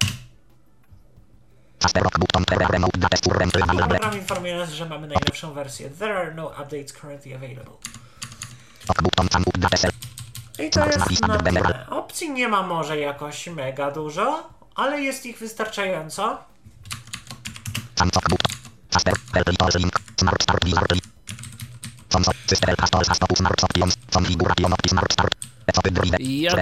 Program informuje nas, że mamy najnowszą wersję. There are no updates currently available. I to jest na tyle. Opcji nie ma może jakoś mega dużo, ale jest ich wystarczająco. Link. Smart start link. Smart smart start.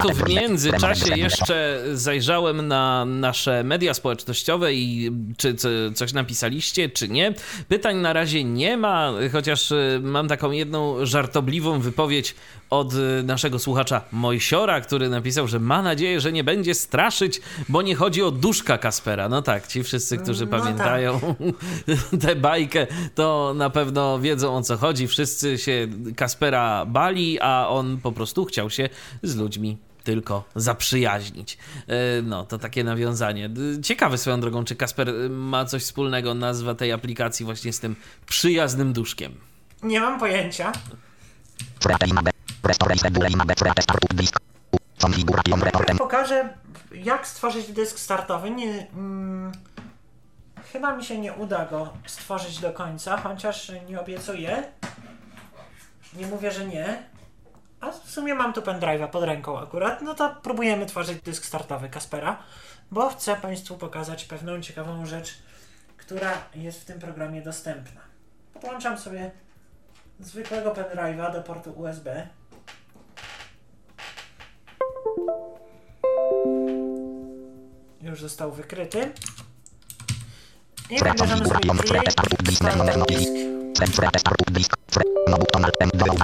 Tu w międzyczasie jeszcze zajrzałem na nasze media społecznościowe i czy co- coś napisaliście, czy nie. Pytań na razie nie ma, chociaż y, mam taką jedną żartobliwą wypowiedź od y, naszego słuchacza Mojsiora, który napisał, że ma nadzieję, że nie będzie straszyć, bo nie chodzi o duszka Kaspera. No tak, ci wszyscy, którzy No pamiętają [laughs] tę bajkę, to na pewno wiedzą o co chodzi. Wszyscy się Kaspera bali, a on po prostu chciał się z ludźmi tylko zaprzyjaźnić. E, No, to takie nawiązanie. Ciekawe swoją drogą, czy Kasper y, ma coś wspólnego, nazwa tej aplikacji właśnie z tym przyjaznym duszkiem. Nie mam pojęcia. Pokażę, jak stworzyć dysk startowy. Nie, mm, chyba mi się nie uda go stworzyć do końca, chociaż nie obiecuję. Nie mówię, że nie. A w sumie mam tu pendrive'a pod ręką akurat. No to próbujemy tworzyć dysk startowy Kaspera, bo chcę Państwu pokazać pewną ciekawą rzecz, która jest w tym programie dostępna. Podłączam sobie zwykłego pendrive'a do portu USB. Już został wykryty. I wybierzemy sobie configuration. No.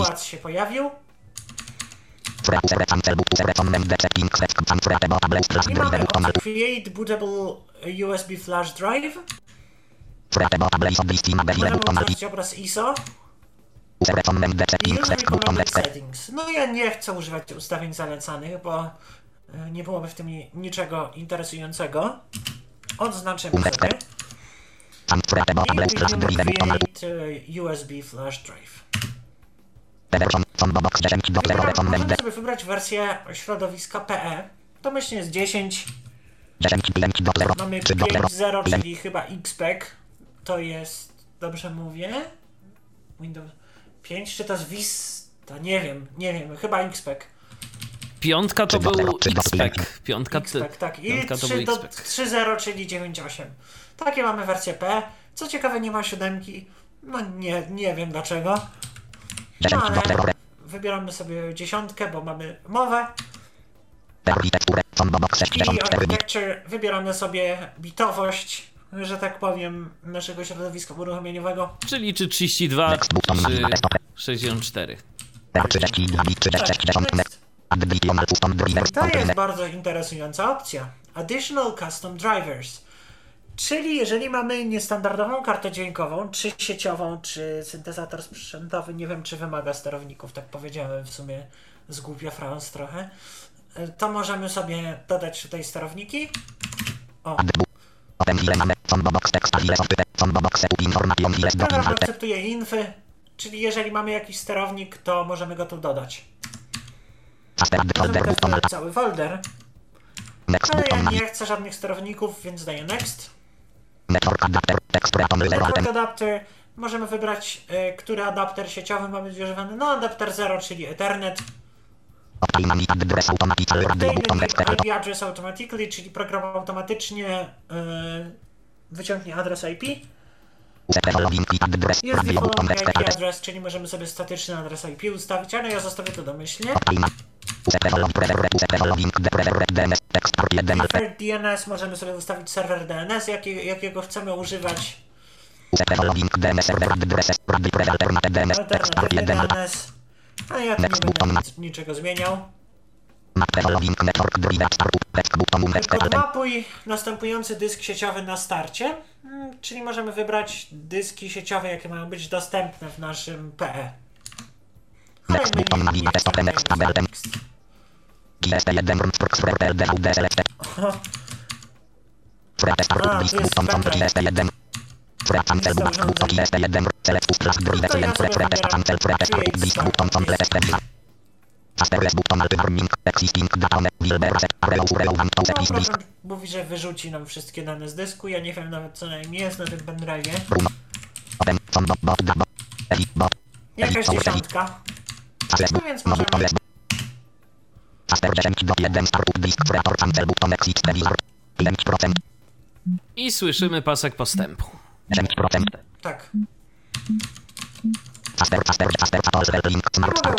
Uład się pojawił. Create Bootable USB Flash Drive. Możemy obraz ISO. Settings. No ja nie chcę używać ustawień zalecanych, bo e, nie byłoby w tym ni- niczego interesującego. Odznaczymy sobie. Sam frete bo I tablet plus klikniemy drive button alt. Create e, USB Flash Drive. Version combo box 10 do 0 Wybieram- recommend. Możemy sobie wybrać wersję środowiska PE. Domyślnie jest 10. 10 5 do 0. Mamy 3 do 0. 5.0, czyli chyba XPEG. To jest, dobrze mówię? Windows 5 czy to jest Vista? Nie wiem, nie wiem, chyba XPEG. Piątka to był XPEC. Piątka, XPEG, tak. I piątka to 3 był do XPEC. 3.0, czyli 9.8. Takie mamy wersję P. Co ciekawe, nie ma siódemki. No nie, nie wiem dlaczego. No 10 do 0. ale wybieramy sobie dziesiątkę, bo mamy mowę. I 64 bit. architecture wybieramy sobie bitowość, że tak powiem, naszego środowiska uruchomieniowego. Czyli czy 32, Next button na czy desktop. 64. R32 bit 36 Tak, To jest bardzo interesująca opcja. Additional Custom Drivers. Czyli jeżeli mamy niestandardową kartę dźwiękową, czy sieciową, czy syntezator sprzętowy, nie wiem czy wymaga sterowników, tak powiedziałem w sumie zgłupia Franz trochę, to możemy sobie dodać tutaj sterowniki. O, program akceptuje infy, czyli jeżeli mamy jakiś sterownik, to możemy go tu dodać. Cały folder, Next ale ja nie chcę żadnych sterowników, więc daję next. Network adapter. Text atom 0 Network altem. adapter. Możemy wybrać, y, który adapter sieciowy ma być używany. No, adapter 0, czyli Ethernet. Obtain address automatically IP address automatically, czyli program automatycznie y, wyciągnie adres IP. Jest default IP address, czyli możemy sobie statyczny adres IP ustawić, ale ja zostawię to domyślnie. Preferred DNS. Text R1 alpha. Preferred DNS możemy sobie ustawić serwer DNS, jaki, jakiego chcemy używać. Alternatywny R1 alpha. DNS. Ale ja tu Next nie będę niczego zmieniał. Map following network driver start. Text button next altem. Podmapuj następujący dysk sieciowy na starcie, Mm, czyli możemy wybrać dyski sieciowe, jakie mają być dostępne w naszym PE. Next button na nie, nie linii chcemy next A, disk to jest button from pendrive. GSP1. Frate cancel Jest button button GSP1 select flash drive to ja select sobie frate wybieram cancel frate start create disk start button complete disk. step Fasterless button alt warning existing data on Wilber set arrow relevant to set is disk program mówi, że wyrzuci nam wszystkie dane z dysku. Ja nie wiem nawet co najmniej jest na tym pendrive'ie. Bruno. Bot bot. Eli Jakaś dziesiątka. No więc no możemy- I słyszymy pasek postępu. 10% Tak.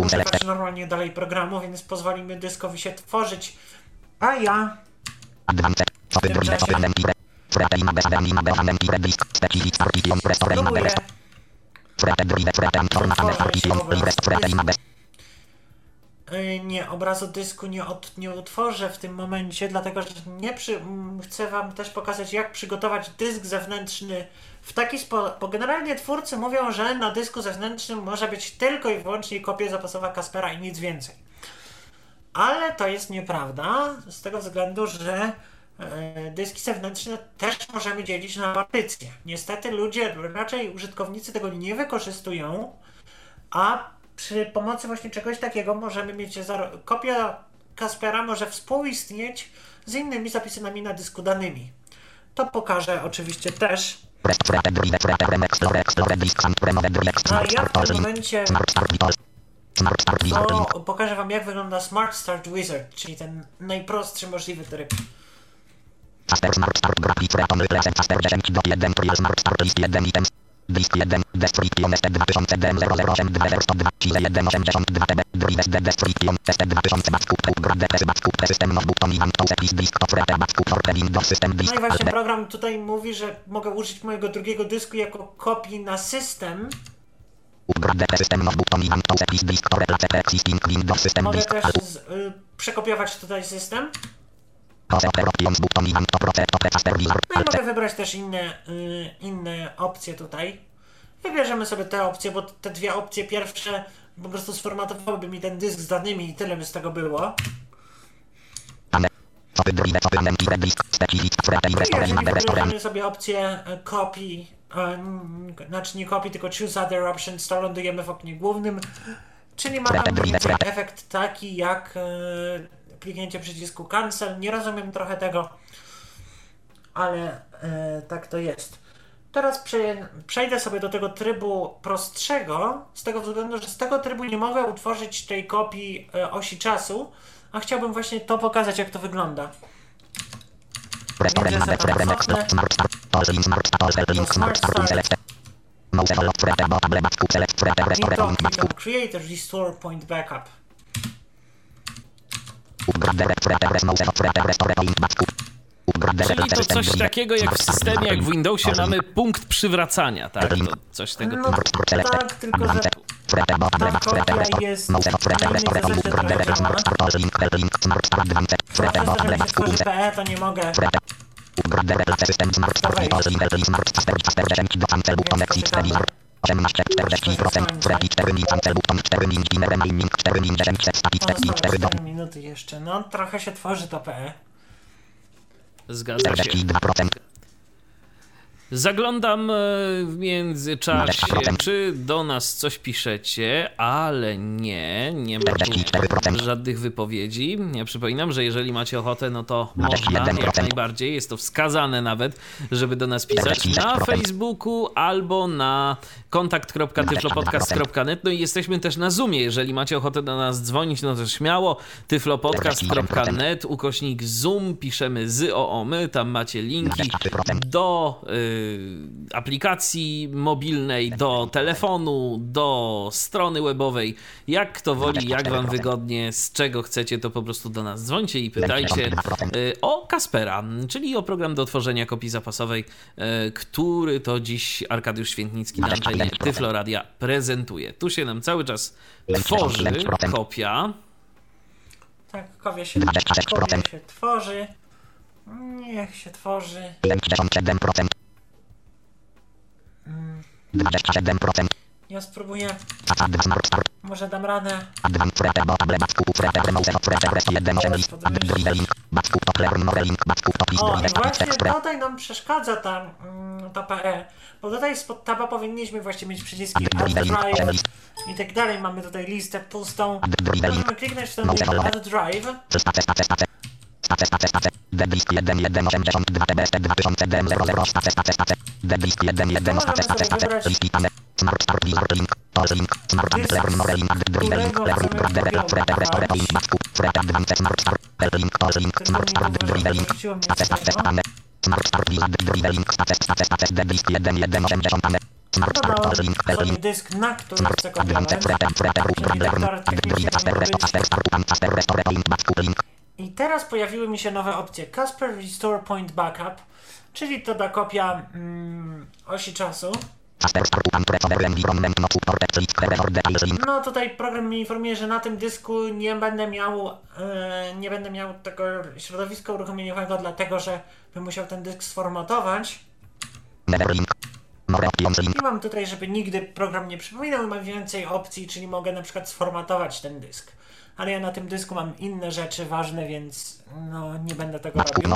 Używać normalnie dalej programu, więc pozwolimy dyskowi się tworzyć. A ja? Advanced. Nie, obrazu dysku nie, od, nie utworzę w tym momencie, dlatego że nie przy, chcę Wam też pokazać, jak przygotować dysk zewnętrzny w taki sposób, bo generalnie twórcy mówią, że na dysku zewnętrznym może być tylko i wyłącznie kopia zapasowa Kaspera i nic więcej. Ale to jest nieprawda, z tego względu, że e, dyski zewnętrzne też możemy dzielić na partycje. Niestety ludzie, raczej użytkownicy tego nie wykorzystują, a przy pomocy właśnie czegoś takiego możemy mieć kopia Kaspera może współistnieć z innymi zapisanymi na dysku danymi. To pokażę oczywiście też. A ja w tym momencie to pokażę Wam jak wygląda Smart Start Wizard, czyli ten najprostszy możliwy tryb. Smart start graphic reaton lesson faster 10 do 1 trial smart start list 1 items. Disk 1, Destruction ST 2000 DM008 202 Chile 182 TB Drive SD Destruction ST 2000 Backup Depress Backup System of Button Please Disk Backup Windows System No Disk i właśnie program tutaj mówi, że mogę użyć mojego drugiego dysku jako kopii na system. System of Button Please Disk Existing Windows System Mogę Disk też Alt z, y, przekopiować tutaj system. No i mogę wybrać też inne, y, inne opcje tutaj. Wybierzemy sobie te opcje, bo te dwie opcje pierwsze po prostu sformatowałyby mi ten dysk z danymi i tyle by z tego było. Wybierzemy sobie opcję y, copy, mm, znaczy nie copy, tylko choose other options, to lądujemy w oknie głównym. Czyli ma tam mniej więcej efekt taki jak y, kliknięcie przycisku cancel. Nie rozumiem trochę tego. ale e, tak to jest. Teraz prze, przejdę sobie do tego trybu prostszego, z tego względu, że z tego trybu nie mogę utworzyć tej kopii e, osi czasu, a chciałbym właśnie to pokazać, jak to wygląda. Restore Więc ja Remix sobie tam Remix cofnę. Smart Start All Link Smart Start All Link Smart Start Select Mouse Follow Prepare Botable Back Select Prepare I Restore to Link Back klikam Create Restore Point Backup. Upgrade Direct Prepare Mouse Prepare Restore Link Back Upgrade Czyli Direct to System coś Builder. takiego jak w Smart Start systemie, jak w Link. Windowsie All mamy Link punkt przywracania, tak? To coś tego No typu. Smart Start Select tak, tylko że Prepare Botable ta Back Prepare kopia Restore jest Mouse na Prepare innej Restore zasadzie Upgrade trochę Direct działa. Smart Start All Link Link Smart Start Advanced Przez Prepare to, że Botable jak się Back tworzy PE, to nie mogę Prepare Upgrade Direct System Smart Start Dawaj. All Link Link Smart Start 40 do cancel button Więc exit poczekamy. telewizor 18 40% Freki 4 min cancel button 4 min dimmer mining 4 min 10 static Pozostałe teknik 4 do 4 minuty jeszcze. No, trochę się tworzy to PE. Zgadza się. 42% Zaglądam e, w międzyczasie, czy do nas coś piszecie, ale nie, nie ma żadnych wypowiedzi. Ja przypominam, że jeżeli macie ochotę, no to można jak najbardziej. Jest to wskazane nawet, żeby do nas pisać na Facebooku albo na kontakt.tyflopodcast.net. No i jesteśmy też na Zoomie. Jeżeli macie ochotę do nas dzwonić, no to śmiało tyflopodcast.net, ukośnik Zoom, piszemy z o my, tam macie linki do y, aplikacji mobilnej, do telefonu, do strony webowej. Jak kto woli, jak wam wygodnie, z czego chcecie, to po prostu do nas dzwońcie i pytajcie y, o Kaspera, czyli o program do tworzenia kopii zapasowej, y, który to dziś Arkadiusz Świętnicki na antenie Tyfloradia prezentuje. Tu się nam cały czas tworzy kopia. Tak, kopia się, kopia się tworzy. Niech się tworzy. 57% 27% Ja spróbuję. Może dam radę. Advanced Prepare Botable Back Prepare Mouse Prepare 1 8 list Drive Link Back to Learn More Link Back to List O, właśnie tutaj nam przeszkadza ta, mm, ta PE. Bo tutaj spod taba powinniśmy właśnie mieć przyciski Drive i tak dalej. Mamy tutaj listę pustą. Możemy kliknąć w ten Drive. Stace, stace, stace. Deblisk 1, 1, 82, TBST 2000, DM 00, stace, stace, stace. Deblisk 1, 1, stace, stace, stace. List pisane. Smart Start Wizard Link. All Link. Smart Add Learn More Link. Drive Link. Learn Brother Prepare Restore Link. Back Prep Advanced Smart Start. Link. All Link. Smart Start Drive Link. Stace, stace, stace. Smart Start Wizard Drive Link. Stace, stace, stace. Deblisk 1, 1, 80, Smart Start All Link. Link. Smart Advanced kopiować. Prep Prep Prep Learn. Drive Faster Restore Faster Restore Link. Back Link. I teraz pojawiły mi się nowe opcje. Casper Restore Point Backup, czyli to da kopia mm, osi czasu. No tutaj program mnie informuje, że na tym dysku nie będę miał e, nie będę miał tego środowiska uruchomieniowego, dlatego że bym musiał ten dysk sformatować. I mam tutaj, żeby nigdy program nie przypominał, mam więcej opcji, czyli mogę na przykład sformatować ten dysk. Ale ja na tym dysku mam inne rzeczy ważne, więc no nie będę tego robił.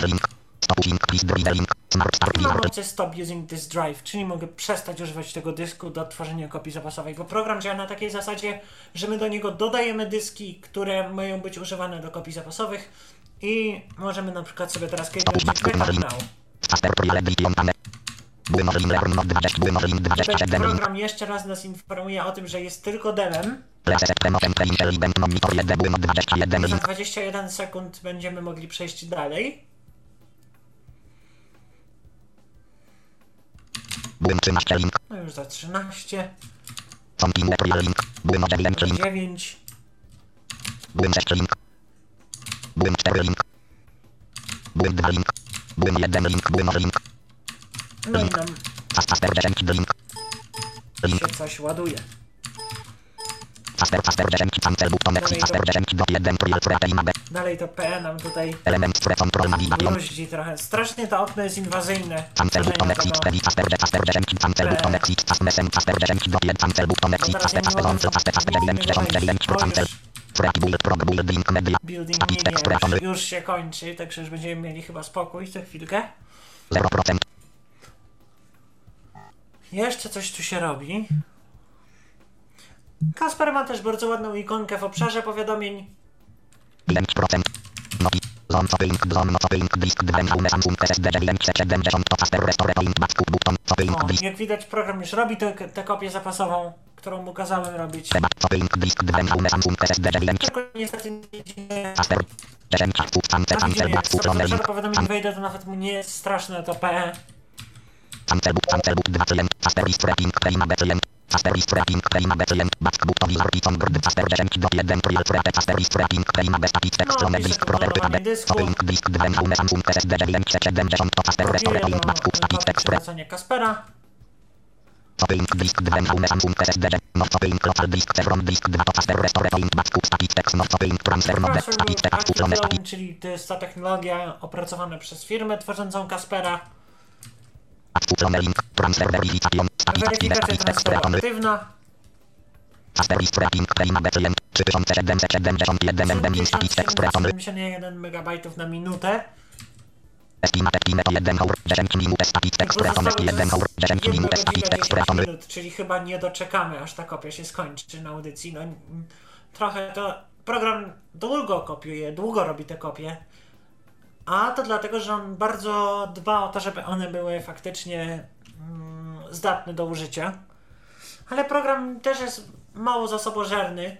Mam opcję Stop Using This Drive, czyli mogę przestać używać tego dysku do tworzenia kopii zapasowej, bo program działa na takiej zasadzie, że my do niego dodajemy dyski, które mają być używane do kopii zapasowych i możemy na przykład sobie teraz kliknąć Backup Now. Faster Reliability on Pane. Były może Link Learn Not 20. Były może Link Tutaj 27 Link. program jeszcze raz nas informuje o tym, że jest tylko demem. Reset Promotion Train Element Monitor 1. Były 21 Za Link. 21 sekund będziemy mogli przejść dalej. Byłem 13 Link. No już za 13, Continue Real Link. Były może 9 za Link. 9, Byłem 6 Link. Byłem 4 Link. Byłem 2 Link. Byłem 1 Link. Byłem może Link. no i nam Fast Faster 10 Link. Link. się coś ładuje. Dalej to PE nam tutaj Element Control. Luździ trochę. Strasznie to okno jest inwazyjne. Cancel button exit, cancel button cancel button on, cancel, prog, media, Building nie, nie, prefon, już, już się kończy, także już będziemy mieli chyba spokój za chwilkę. 0%, Jeszcze coś tu się robi. Kasper ma też bardzo ładną ikonkę w obszarze powiadomień. 5%, nogi, Zon copying, zon no copying, disk, dwen, home, Samsung, SSD, 970, to Casper, restore, point, back, button, copying, O, disk, jak widać program już robi tę tę kopię zapasową, którą mu kazałem robić. copying, disk, dwen, home, Samsung, SSD, 9, Tylko niestety nie dzieje. Casper, 10, put, cancel, A cancel, widzimy, back, jak sobie button, zawsze link, do powiadomień wejdę, to nawet mu nie jest straszne to PE. 2, Casper, prima, B, Casper, list, wrapping, prima, B, klient, back, button, wizard, Python, grid, Casper, 10, do 1, trial, prep, Casper, list, wrapping, prima, B, static, text, No, lone, pisze disk, property, kontrolowanie B, dysku. copying, disk, dwen, home, Samsung, SSD, 970, to Casper, restore, Kopiuję point, do back, static, kopii text, prep, przywracania Kaspera. Copying disk 2 home Samsung SSD no copying local disk Chevron disk 2 to Casper restore point back to static text no copying transfer mode utlone static Loan, czyli to jest ta technologia opracowana przez firmę tworzącą Kaspera. utlone link transfer verification Weryfikacja transferu aktywna. Prima B client 3771 MB min static text recon 71 MB na minutę. estimate time to 1 hour 10 minut static text recon Pozostały 1 hour 10 jedna minut static godzina, text 10 recon minut, czyli chyba nie doczekamy, aż ta kopia się skończy na audycji. No, trochę to program długo kopiuje, długo robi te kopie. A to dlatego, że on bardzo dba o to, żeby one były faktycznie zdatne do użycia. Ale program też jest mało zasobożerny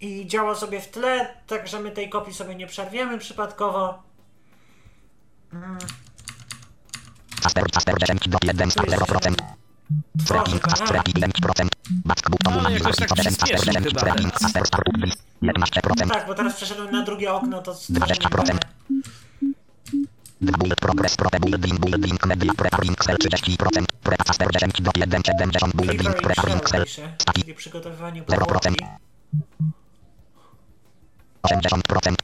i działa sobie w tle, także my tej kopii sobie nie przerwiemy przypadkowo. Casper Casper 10 do 1 Tu jest 0% Tworzy Tracking, go, fast nie? tracking, 5%. Back button, No, tak wizard, przyspieszył Casper, chyba tracking, teraz. Casper, startup, list, 11%. Tak, bo teraz przeszedłem na drugie okno, to 20%. Build progress, prote building, building, media, preparing, cell 30%, prep, Casper, 10 do 1, 70, building, static, czyli przygotowywanie 0%. powłoki. 80%,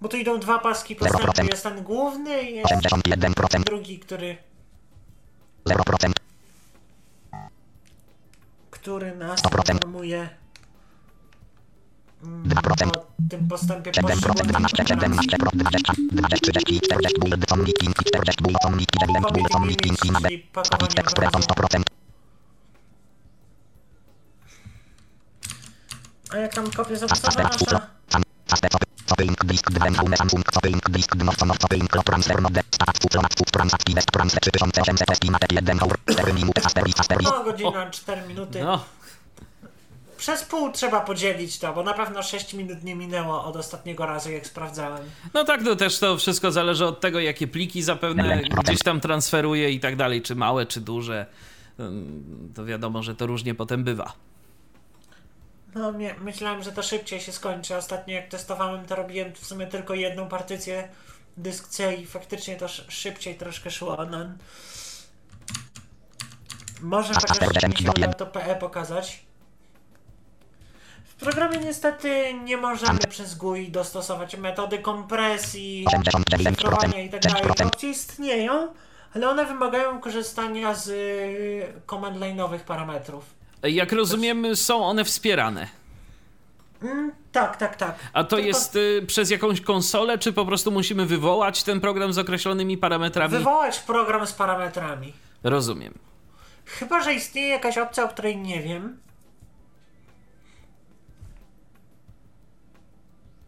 Bo tu idą dwa paski postępu, 0%. jest ten główny i jest 81%, drugi, który, 0%, który nas 100%. informuje 2%. o tym postępie 7%, poszczególnych 12, operacji. 17, 20, 20, 30, 40, build, on meeting, 40, build, on meeting, 9, build, on meeting, map, czyli static, text, preton, obrazu. 100%, A jak tam zapasowa Casper, nasza? Sam, Casper, copy, copying, disk, 2, home, Samsung, copying, disk, no, no, copying, cloud, transfer, mode, stat, full, map, full, transactive, transfer, 3800, estimate, 1 hour, 4 minuty, Casper, Casper, No, godzina, 4 minuty. No, Przez pół trzeba podzielić to, bo na pewno 6 minut nie minęło od ostatniego razu, jak sprawdzałem. no tak, to też to wszystko zależy od tego, jakie pliki zapewne gdzieś tam transferuje i tak dalej, czy małe, czy duże. To wiadomo, że to różnie potem bywa. No, nie, myślałem, że to szybciej się skończy. Ostatnio jak testowałem, to robiłem w sumie tylko jedną partycję dysk C i faktycznie to sz- szybciej troszkę szło. No. Może chociaż mi się uda to PE pokazać. W programie niestety nie możemy przez GUI dostosować metody kompresji, 89%, szyfrowania i tak. 6%, Opcje istnieją, ale one wymagają korzystania z y, command line'owych parametrów. Jak rozumiem, są one wspierane. Mm, tak, tak, tak. A to Tylko jest y, przez jakąś konsolę, czy po prostu musimy wywołać ten program z określonymi parametrami? Wywołać program z parametrami. Rozumiem. Chyba, że istnieje jakaś opcja, o której nie wiem.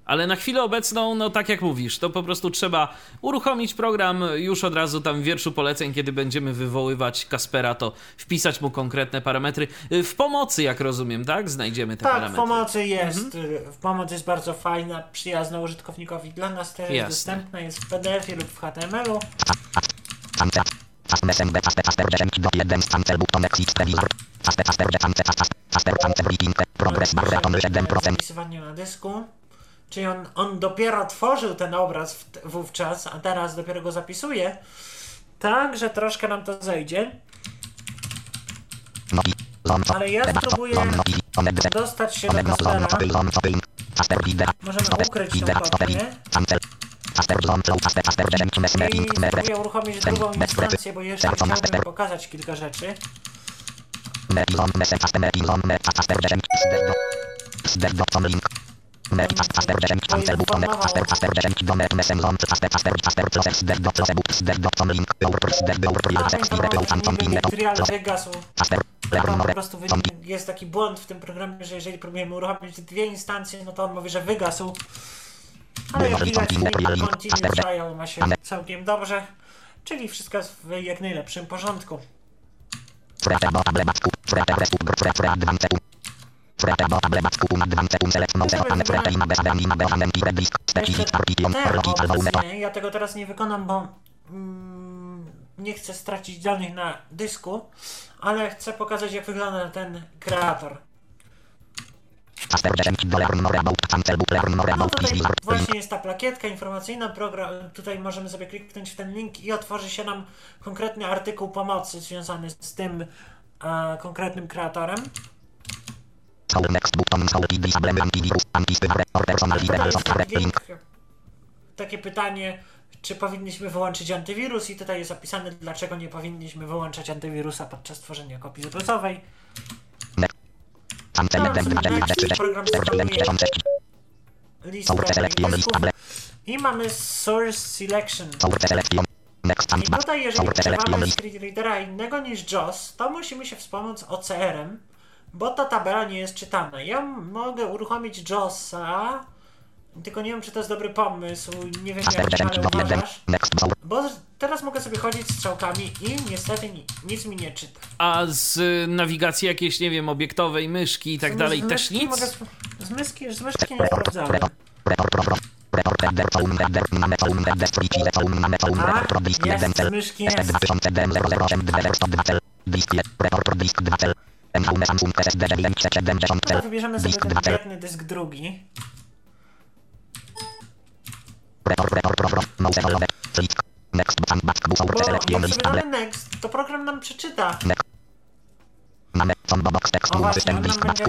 Ale na chwilę obecną, no tak jak mówisz, to po prostu trzeba uruchomić program już od razu tam w wierszu poleceń, kiedy będziemy wywoływać Kaspera, to wpisać mu konkretne parametry. Y, W pomocy, jak rozumiem, tak? Znajdziemy te tak, w parametry. pomocy jest. y, W pomocy jest bardzo fajna, przyjazna użytkownikowi. Dla nas też jest Jasne. dostępna, jest w PDF-ie lub w HTML-u. cancel, Casper, SMB, Casper, Casper, 10 do 1, cancel, button, exit, previsor, Casper, Casper, cancel, Casper, Casper, cancel, reading, progress, bar, reton, 7%, Zapisywanie na dysku. Czyli on, on dopiero tworzył ten obraz w, wówczas, a teraz dopiero go zapisuje. Tak, że troszkę nam to zejdzie. Ale ja spróbuję dostać się do no, wideo, Możemy ukryć tą kopię. cancel, Casper, zone, flow, Casper, Casper, 10, mes, I spróbuję uruchomić drugą instancję, bo jeszcze chciałbym pokazać kilka rzeczy. mer, zone, message, Casper, mapping, zone, mer, Casper, 10, zder, do, zder, do, com, link, mer, Casper, 10, cancel, button, Casper, Casper, 10, do, mer, message, zone, Casper, Casper, Casper, process, zder, do, process, boot, zder, do, com, link, your, zder, your, A your, ten active, your, informacja phantom, niby pin, metal, trial process, wygasł. Casper, Tam po prostu jest taki błąd w tym programie, że jeżeli próbujemy uruchomić dwie instancje, no to on mówi, że wygasł. Ale jak widać, continue trial ma się całkiem dobrze, czyli wszystko jest w jak najlepszym porządku. Teoretycznie, ja tego teraz nie wykonam, bo mm, nie chcę stracić danych na dysku, ale chcę pokazać jak wygląda ten kreator. No tutaj właśnie jest ta plakietka informacyjna, program, tutaj możemy sobie kliknąć w ten link i otworzy się nam konkretny artykuł pomocy związany z tym e, konkretnym kreatorem. Link. Takie pytanie, czy powinniśmy wyłączyć antywirus i tutaj jest opisane, dlaczego nie powinniśmy wyłączać antywirusa podczas tworzenia kopii zapasowej. Program listę dysków i mamy source selection. I tutaj jeżeli używamy screen readera innego niż JOS, to musimy się wspomóc OCR-em, bo ta tabela nie jest czytana. Ja mogę uruchomić JOS-a, tylko nie wiem, czy to jest dobry pomysł, nie wiem jak ale uważasz. Bo teraz mogę sobie chodzić strzałkami i niestety ni- nic mi nie czyta. A z y, nawigacji jakiejś, nie wiem, obiektowej, myszki i tak Z- dalej z też nic? Mogę z, myszki, z myszki nie sprawdzałem. A, jest, z myszki jest. Teraz wybierzemy sobie ten dysk drugi. Bo jak sobie next, to program nam przeczyta. O właśnie, on nam będzie,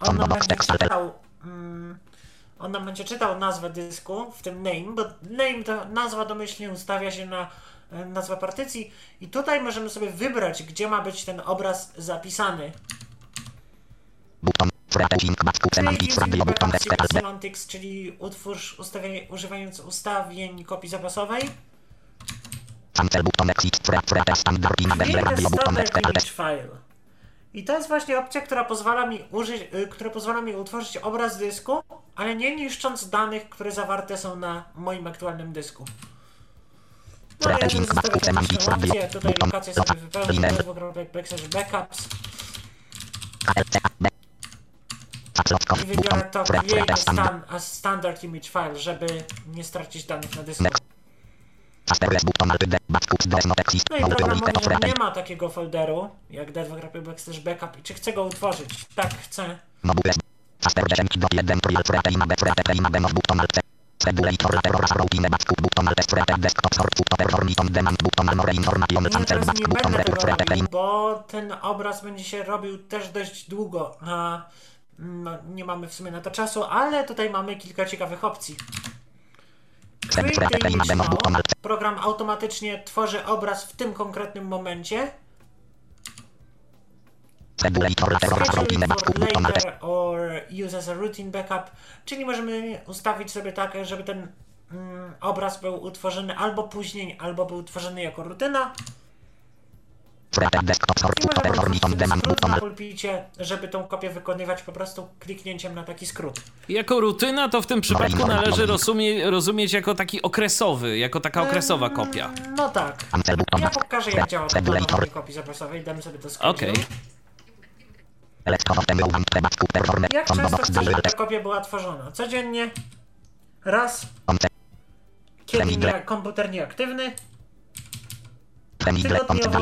on nam będzie czytał, mm, on nam będzie czytał nazwę dysku, w tym name, bo name to nazwa domyślnie ustawia się na e, nazwę partycji i tutaj możemy sobie wybrać, gdzie ma być ten obraz zapisany. Czyli using backup semantics, czyli utwórz ustawienie, używając ustawień kopii zapasowej. Standard file. I to jest właśnie opcja, która pozwala mi użyć, y, która pozwala mi utworzyć obraz dysku, ale nie niszcząc danych, które zawarte są na moim aktualnym dysku. No ja bym zostawił taką opcję, tutaj lokację sobie wypełnię, backslash backups. i wybiorę to create a, stan, a standard image file, żeby nie stracić danych na dysku. No i program nie ma takiego folderu jak d2 backslash backup. I czy chcę go utworzyć? Tak, chcę. Robił, bo ten obraz będzie się robił też dość długo, a no, nie mamy w sumie na to czasu, ale tutaj mamy kilka ciekawych opcji. Program automatycznie tworzy obraz w tym konkretnym momencie. Later or use as a routine backup, czyli możemy ustawić sobie tak, żeby ten mm, obraz był utworzony albo później, albo był utworzony jako rutyna. I użyć skrót na pulpicie, żeby tą kopię wykonywać po prostu kliknięciem na taki skrót. Jako rutyna to w tym przypadku należy rozumie, rozumieć jako taki okresowy, jako taka okresowa kopia. No tak. Ja pokażę jak działa kopii zapasowej, dam sobie to skrót. Okej. Jak często chcesz, żeby ta kopia była tworzona? Codziennie? Raz? Kiedy nie, komputer nieaktywny? Tygodniowo?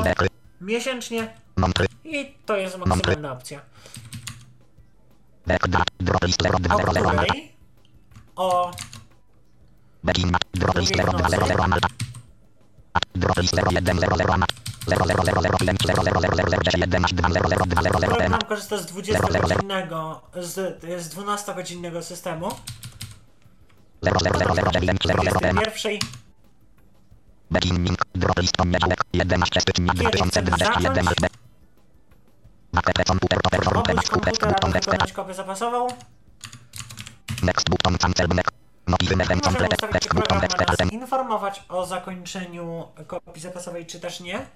Miesięcznie? I to jest maksymalna opcja. O której? O... Program korzysta z 20-godzinnego, z, z 12-godzinnego systemu. 21 Beginning, drop list poniedziałek, 11 stycznia Kiedy chcemy 2021 zacząć? Backpack computer to perform temat kupec komputer, button kopię zapasową. next button cancel next Możemy informować o zakończeniu kopii zapasowej, czy też nie.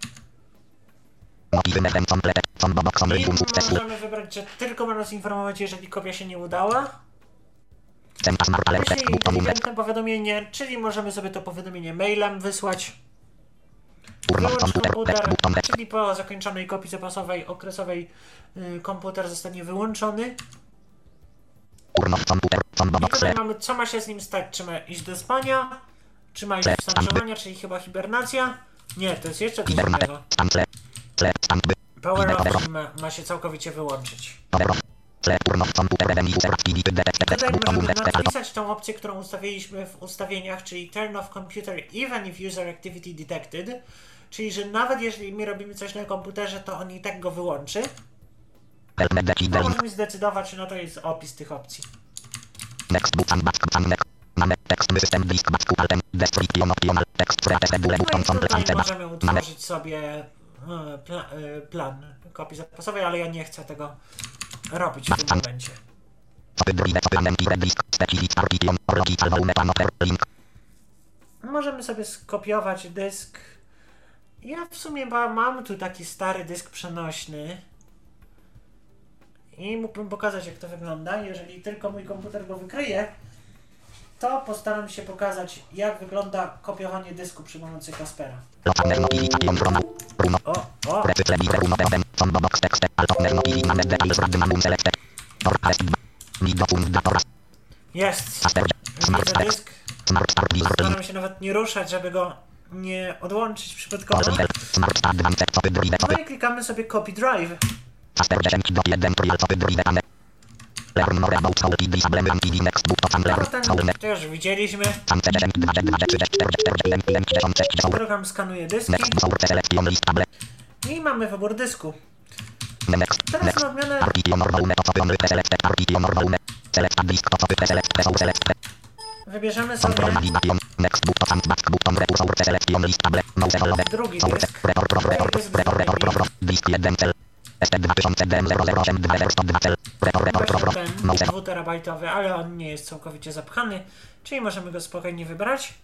I możemy wybrać, że tylko ma nas informować, jeżeli kopia się nie udała. Inteligentne powiadomienie, czyli możemy sobie to powiadomienie mailem wysłać. Komputer. czyli po zakończonej kopii zapasowej okresowej y, komputer zostanie wyłączony. Tutaj mamy, co ma się z nim stać. Czy ma iść do spania? Czy ma iść w stan przełamania, czyli chyba hibernacja? Nie, to jest jeszcze coś innego. Power off ma, ma się całkowicie wyłączyć. Tutaj możemy napisać tą opcję, którą ustawiliśmy w ustawieniach, czyli turn off computer even if user activity detected. Czyli, że nawet jeżeli my robimy coś na komputerze, to on i tak go wyłączy. Delink. możemy zdecydować, no to jest opis tych opcji. Next button back button next. Mamy tekst system disk back altem description optional create bule No button i tutaj the możemy utworzyć sobie e, pla, e, plan kopii zapasowej, ale ja nie chcę tego robić w tym momencie. Możemy sobie skopiować dysk. Ja w sumie ma, mam tu taki stary dysk przenośny. I mógłbym pokazać jak to wygląda. Jeżeli tylko mój komputer go wykryje, to postaram się pokazać jak wygląda kopiowanie dysku przy pomocy Kaspera. O, o! Jest! dysk. Staram się nawet nie ruszać, żeby go nie odłączyć przypadkowo. No i klikamy sobie Copy Drive. Potem też widzieliśmy. Program skanuje dyski. I mamy wybór dysku. Teraz na odmianę... Wybierzemy sobie... Next button, back button, recursor, selection, list, table, mouse, list, report, report, report, report, report, report, report, report, report, report, report, 2terabajtowy, ale on nie jest całkowicie zapchany, czyli możemy go spokojnie wybrać.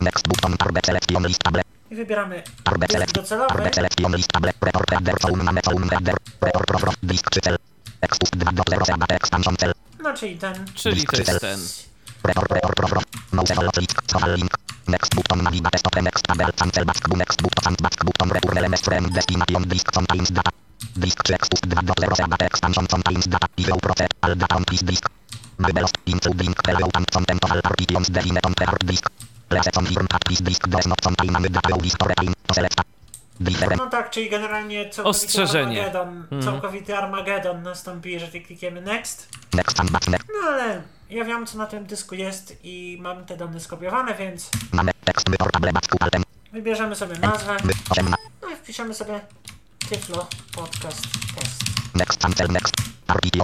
Next button, tab selection list tab. I wybieramy tab docelowy. Tab selection list tab. Report header, column name, column header. Report row, row, disk czy cel. Extus 2.0 zabat expansion cel. No czyli ten. Czyli disk, to jest ten. Report, report, row, row. Mouse all click, cofal link. Next button, navi, test, open, next tab, cancel, back, next button, back, button, return, ms, frame, destination, disk, sometimes data. Disk 3 expust 2 do 0 data expansion contains data. Zero process all data on this disk. Mybelost including preview and content of all partitions definite on the hard disk. Please confirm that this disk does not contain any data disk or time to select. Different. No tak, czyli generalnie całkowity Ostrzeżenie. Armageddon, całkowity Armageddon nastąpi, jeżeli klikniemy Next. Next and back next. No ale ja wiem co na tym dysku jest i mam te dane skopiowane, więc Mamy tekst wybierzemy sobie nazwę. My 18. No i wpiszemy sobie Tyflo Podcast Test. Next cancel next.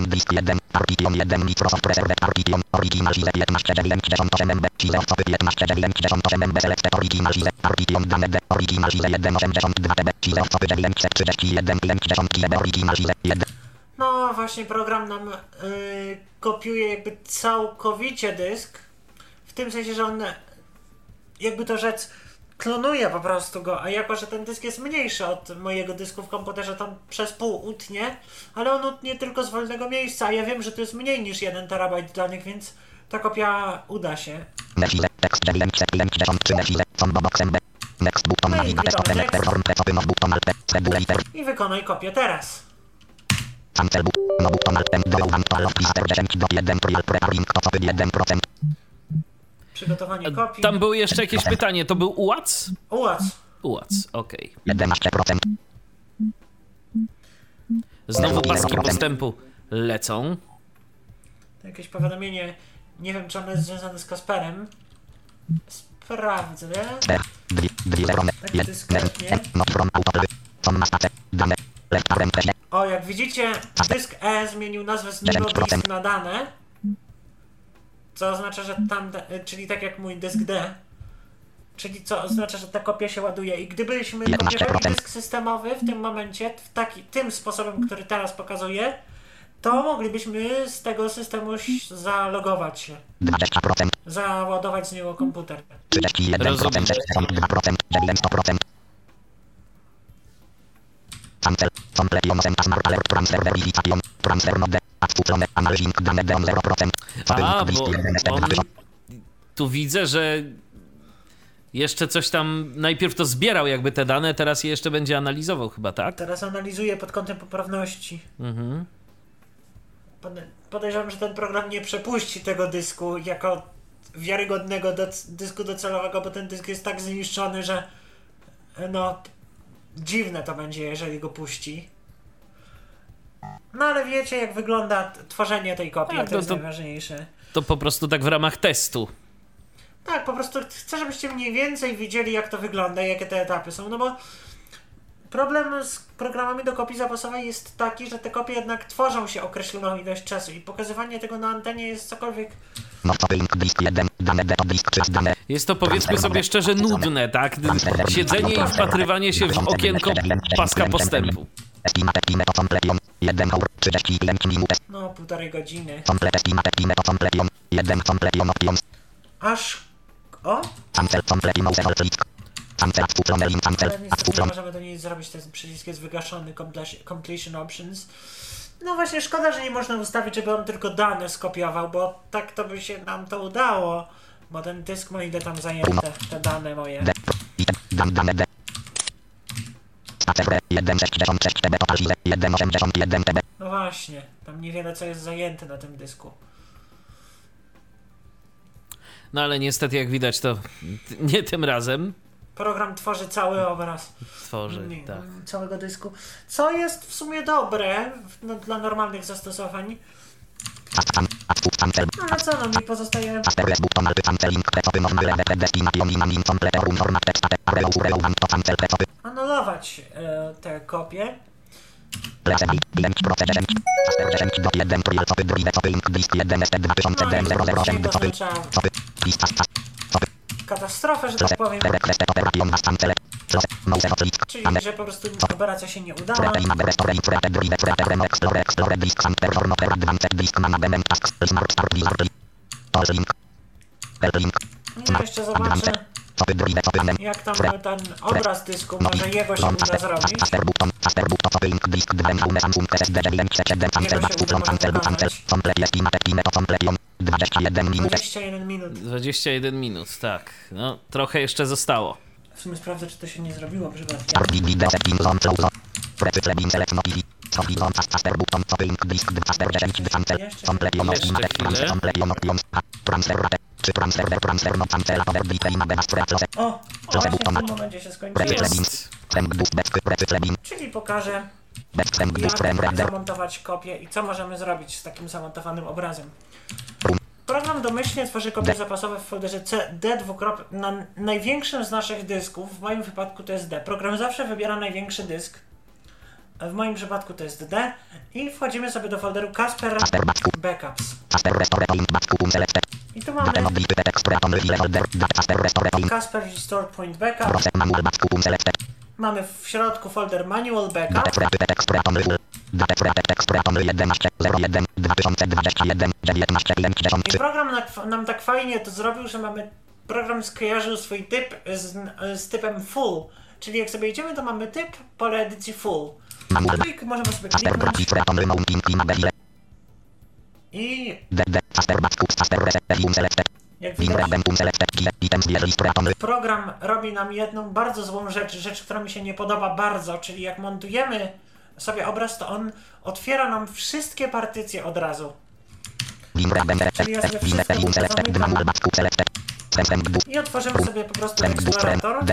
Disk 1. Partition 1 Microsoft Reserve. Original Chile 15 98 MB. Chile Ofcopy 15 98 MB. Select Original dane D. Original Chile 1 82 TB. Chile Ofcopy 931 50 GB. Original Chile 1. No właśnie program nam yy, kopiuje jakby całkowicie dysk. W tym sensie, że on jakby to rzec klonuje po prostu go, a jako, że ten dysk jest mniejszy od mojego dysku w komputerze, to przez pół utnie, ale on utnie tylko z wolnego miejsca, a ja wiem, że to jest mniej niż 1 terabajt danych, więc ta kopia uda się. Nechile. Tekst 953 Nechile. Combo box MB. Next button No i press button alt. I wykonaj kopię teraz. Cancel. No button alt do one to of lister 10 do 1 trial preparing to copy 1%. Przygotowanie kopii. Tam było jeszcze jakieś pytanie. To był UAC? Ułac. UAC, okej. 11%. Znowu paski postępu lecą. Jakieś powiadomienie, nie wiem czy ono jest związane z Kasperem. Sprawdzę. Tak O, jak widzicie, dysk E zmienił nazwę z niego 10%. disk na dane. Co oznacza, że tam, e, czyli tak jak mój dysk D. Czyli co oznacza, że ta kopia się ładuje. I gdybyśmy 11%. kopiowali dysk systemowy w tym momencie, w taki, tym sposobem, który teraz pokazuję, to moglibyśmy z tego systemu zalogować się. 20%, Załadować z niego komputer. 31%, Rozumiem. 62%, 900%. Cancel, smart alert transfer verification, transfer mode. Analizing dane DOM 0%. A, bo 1 on... 2000. Tu widzę, że jeszcze coś tam... Najpierw to zbierał jakby te dane, teraz je jeszcze będzie analizował chyba, tak? Teraz analizuję pod kątem poprawności. Mhm. Pode- Podejrzewam, że ten program nie przepuści tego dysku jako wiarygodnego doc- dysku docelowego, bo ten dysk jest tak zniszczony, że no dziwne to będzie, jeżeli go puści. No ale wiecie, jak wygląda tworzenie tej kopii, Tak, to no jest to- najważniejsze. To po prostu tak w ramach testu. Tak, po prostu chcę, żebyście mniej więcej widzieli, jak to wygląda i jakie te etapy są, no bo problem z programami do kopii zapasowej jest taki, że te kopie jednak tworzą się określoną ilość czasu i pokazywanie tego na antenie jest cokolwiek Nowy link blisk 1. Dane D to blisk 3 dane. Jest to powiedzmy sobie szczerze nudne, tak? Siedzenie i wpatrywanie się w okienko paska postępu. Estimate time to completion. 1 hour 35 minut. no półtorej godziny. Complete estimate time to completion. 1 completion options. Aż... O! Cancel. Cancel link nie możemy do niej zrobić, ten przycisk jest wygaszony, completion- options. No właśnie, szkoda, że nie można ustawić, żeby on tylko dane skopiował, bo tak to by się nam to udało. Bo ten dysk ma ile tam zajęte, te dane moje. D. Item. Dan dane D. Spacer 166 TB total size 181 TB. No właśnie, tam niewiele co jest zajęte na tym dysku. No ale niestety, jak widać, to [laughs] nie tym razem Program tworzy cały obraz tworzy. nie, Tak. całego dysku. Co jest w sumie dobre no, dla normalnych zastosowań. No ale co, no mi pozostaje anulować e, te kopie. Lasem link proces 10. Faster 10 do 1 trial copy drive copy link disk 1 st 2000 No katastrofę, że tak powiem. Czyli, że po prostu operacja się nie udała. Ja jeszcze zobaczę, Jak tam ten obraz dysku, może jego się uda zrobić. Faster button, faster button, copy link disk 2 Jaume Samsung SSD 937 cancel Jego back się to uda cancel wykonać. cancel complete estimate time to completion 21 minut 21 minut. 21 minut, tak. No, trochę jeszcze zostało. W sumie sprawdzę, czy to się nie zrobiło przypadkiem. Start video setting zone close Precycle bin select notifi Copy zone fast faster button copy link disk 2 faster 10 cancel completion Jeszcze chwilę. No O! O, właśnie w tym momencie się skończyło. Czyli pokażę, jak zamontować kopię i co możemy zrobić z takim zamontowanym obrazem. Program domyślnie tworzy kopie zapasowe w folderze C, D dwukrop na największym z naszych dysków. W moim wypadku to jest D. Program zawsze wybiera największy dysk. W moim przypadku to jest D. I wchodzimy sobie do folderu Casper Backups. I tu mamy Casper Restore Point Backup. Mamy w środku folder Manual Backup. created text creaton level data created text creaton 11 01 2021 19 I program na- nam tak fajnie to zrobił, że mamy. Program skojarzył swój typ z, z typem full. Czyli jak sobie idziemy, to mamy typ pole edycji full. No i możemy sobie kliknąć i jak widać, program robi nam jedną bardzo złą rzecz, rzecz, która mi się nie podoba bardzo, czyli jak montujemy sobie obraz, to on otwiera nam wszystkie partycje od razu. Czyli ja sobie I otworzymy sobie po prostu eksplorator.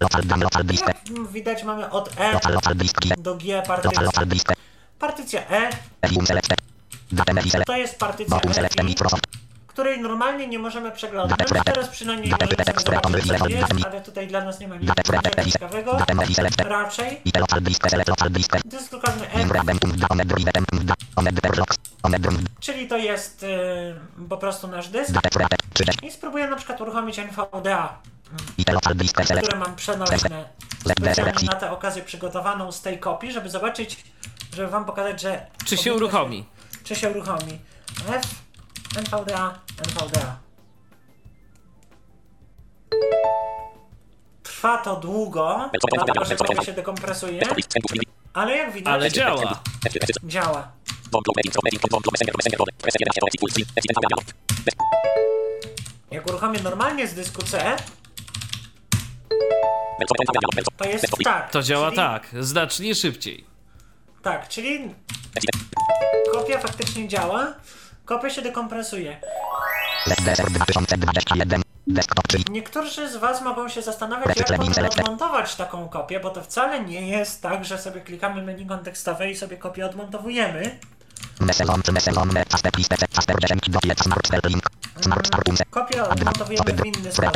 Desktop one recycle bin one demo list PC i 3D local disk key local disk local disk dane D local disk C video local dan local disk Jak widać mamy od E do G partycję. Partycja E to jest partycja E, której normalnie nie możemy przeglądać. No, teraz przynajmniej możemy sobie jest, ale tutaj dla nas nie ma nic ciekawego. Raczej dysk lokalny E, czyli to jest y, po prostu nasz dysk. data created 30 I spróbuję na przykład uruchomić NVDA, które mam przenośne na tę okazję przygotowaną z tej kopii, żeby zobaczyć, żeby wam pokazać, że... Czy się uruchomi? Czy się uruchomi. F, NVDA, NVDA. Trwa to długo, dlatego że się dekompresuje, ale jak widać Ale działa. działa. Jak uruchomię normalnie z dysku C, to jest tak. To działa czyli, tak, znacznie szybciej. Tak, czyli kopia faktycznie działa, kopia się dekompresuje. LDSR 2021. Desktop, czyli Niektórzy z Was mogą się zastanawiać, jak można odmontować taką kopię, bo to wcale nie jest tak, że sobie klikamy menu kontekstowe i sobie kopię odmontowujemy. Meselon, czy Meselon, Faster, Liste, Faster, 10, Dopiec, Smart, Spell, Link, Smart, Star, Punce, Kopię odmontowujemy w inny sposób.